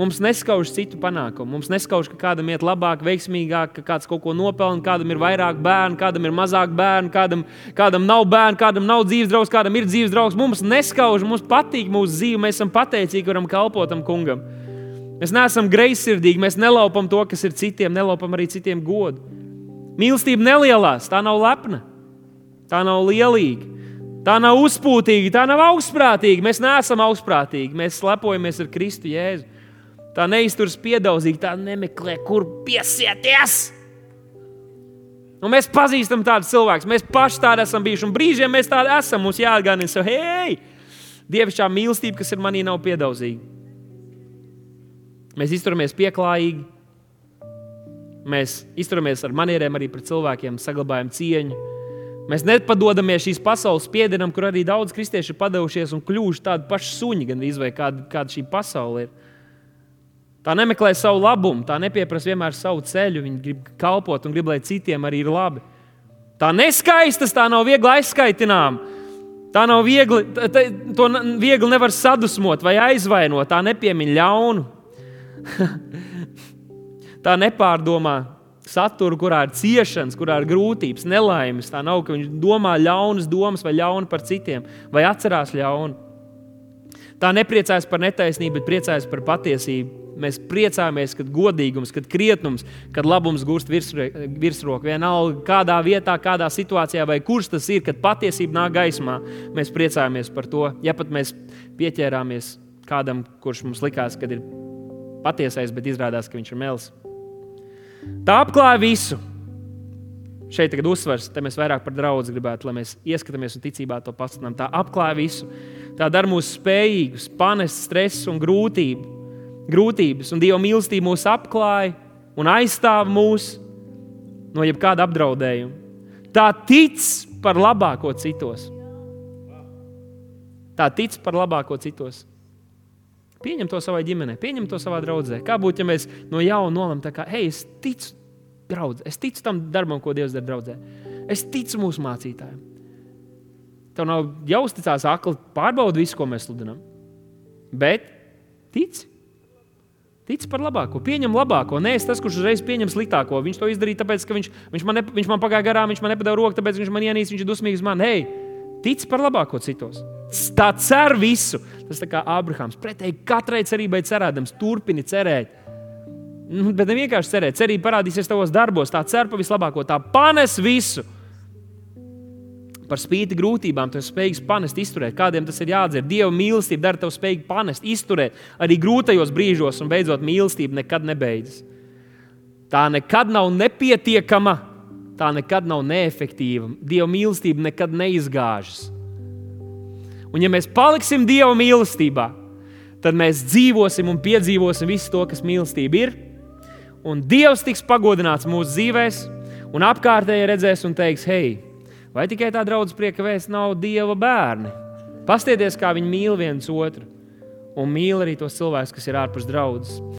Speaker 1: Mums neskauž citu panākumu. Mums neskauž, ka kādam iet labāk, veiksmīgāk, ka kāds kaut ko nopelna, kādam ir vairāk bērnu, kādam ir mazāk bērnu, kādam, kādam nav bērnu, kādam nav dzīves draugs, kādam ir dzīves draugs. Mums neskauž, mums patīk mūsu dzīve, mēs esam pateicīgi, varam kalpot tam kungam. Mēs neesam greizsirdīgi, mēs nelaupam to, kas ir citiem, nelaupam arī citiem godu. Mīlestība nelielās, tā nav lepna, tā nav lielīga. Tā nav uzpūtīga, tā nav augstprātīga. Mēs neesam augstprātīgi. Mēs lepojamies ar Kristu Jēzu. Tā neizturas piedaudzīgi, tā nemeklē, kur piesieties. Un mēs pazīstam tādus cilvēkus. Mēs paši tādi esam bijuši. Un brīžiem mēs tādi esam. Mums jāatgādina sev, hei, dievišķā mīlestība, kas ir manī, nav piedauzīga. Mēs izturamies pieklājīgi. Mēs izturamies ar manierēm arī pret cilvēkiem, saglabājam cieņu. Mēs nepadodamies šīs pasaules spiedienam, kur arī daudz kristieši ir padevušies un kļuvuši tādi paši suņi, gan arī kāda, kāda šī pasaule ir. Tā nemeklē savu labumu, tā nepieprasa vienmēr savu ceļu. Viņa grib kalpot un grib, lai citiem arī ir labi. Tā neskaistas, tā nav viegli aizskaitināma. Tā nav viegli, tā, to viegli nevar sadusmot vai aizvainot. Tā nepiemiņ ļaunu. *laughs* tā nepārdomā saturu, kurā ir ciešanas, kurā ir grūtības, nelaimes. Tā nav, ka viņš domā ļaunas domas vai ļaunu par citiem, vai atcerās ļaunu. Tā nepriecājas par netaisnību, bet priecājas par patiesību. Mēs priecājamies, kad godīgums, kad krietnums, kad labums gūst virsroku. Vienalga, kādā vietā, kādā situācijā vai kurš tas ir, kad patiesība nāk gaismā, mēs priecājamies par to. Ja pat mēs pieķērāmies kādam, kurš mums likās, ka ir patiesais, bet izrādās, ka viņš ir melis. Tā apklāja visu. Šeit tagad uzsvers, te mēs vairāk par draugu gribētu, lai mēs ieskatāmies un ticībā to pasludinām. Tā apklāja visu. Tā dara mūs spējīgus, panest stresu un grūtību grūtības, un Dieva mīlestība mūs apklāja un aizstāv mūs no jebkāda apdraudējuma. Tā tic par labāko citos. Tā tic par labāko citos. Pieņem to savai ģimenei, pieņem to savā draudzē. Kā būtu, ja mēs no jauna nolemtu, ka, hei, es ticu draudzē, es ticu tam darbam, ko Dievs dara draudzē. Es ticu mūsu mācītājiem. Tev nav jāuzticās akli, pārbaudi visu, ko mēs sludinām. Bet tici. Tic par labāko, pieņem labāko. Nē, es tas, kurš uzreiz pieņem sliktāko. Viņš to izdarīja, tāpēc, ka viņš, viņš, man, ne, viņš man pagāja garām, viņš man nepadeva roku, tāpēc viņš man ienīst, viņš ir dusmīgs man. Hei, tic par labāko citos. Tā cer visu. Tas kā Abrahams. Pretēji katrai cerībai cerēdams, turpini cerēt. Nu, bet ne vienkārši cerēt, cerība parādīsies tavos darbos. Tā cer pa vislabāko, tā panes visu par spīti grūtībām, tu esi spējīgs panest, izturēt. Kādiem tas ir jādzer? Dieva mīlestība dara tev spējīgu panest, izturēt arī grūtajos brīžos, un beidzot, mīlestība nekad nebeidzas. Tā nekad nav nepietiekama, tā nekad nav neefektīva. Dieva mīlestība nekad neizgāžas. Un, ja mēs paliksim Dieva mīlestībā, tad mēs dzīvosim un piedzīvosim visu to, kas mīlestība ir. Un Dievs tiks pagodināts mūsu dzīvēm, un apkārtēji redzēs un teiks, hei, Vai tikai tā draudzes prieka vēsts nav Dieva bērni? Pastieties, kā viņi mīl viens otru un mīl arī tos cilvēkus, kas ir ārpus draudzes.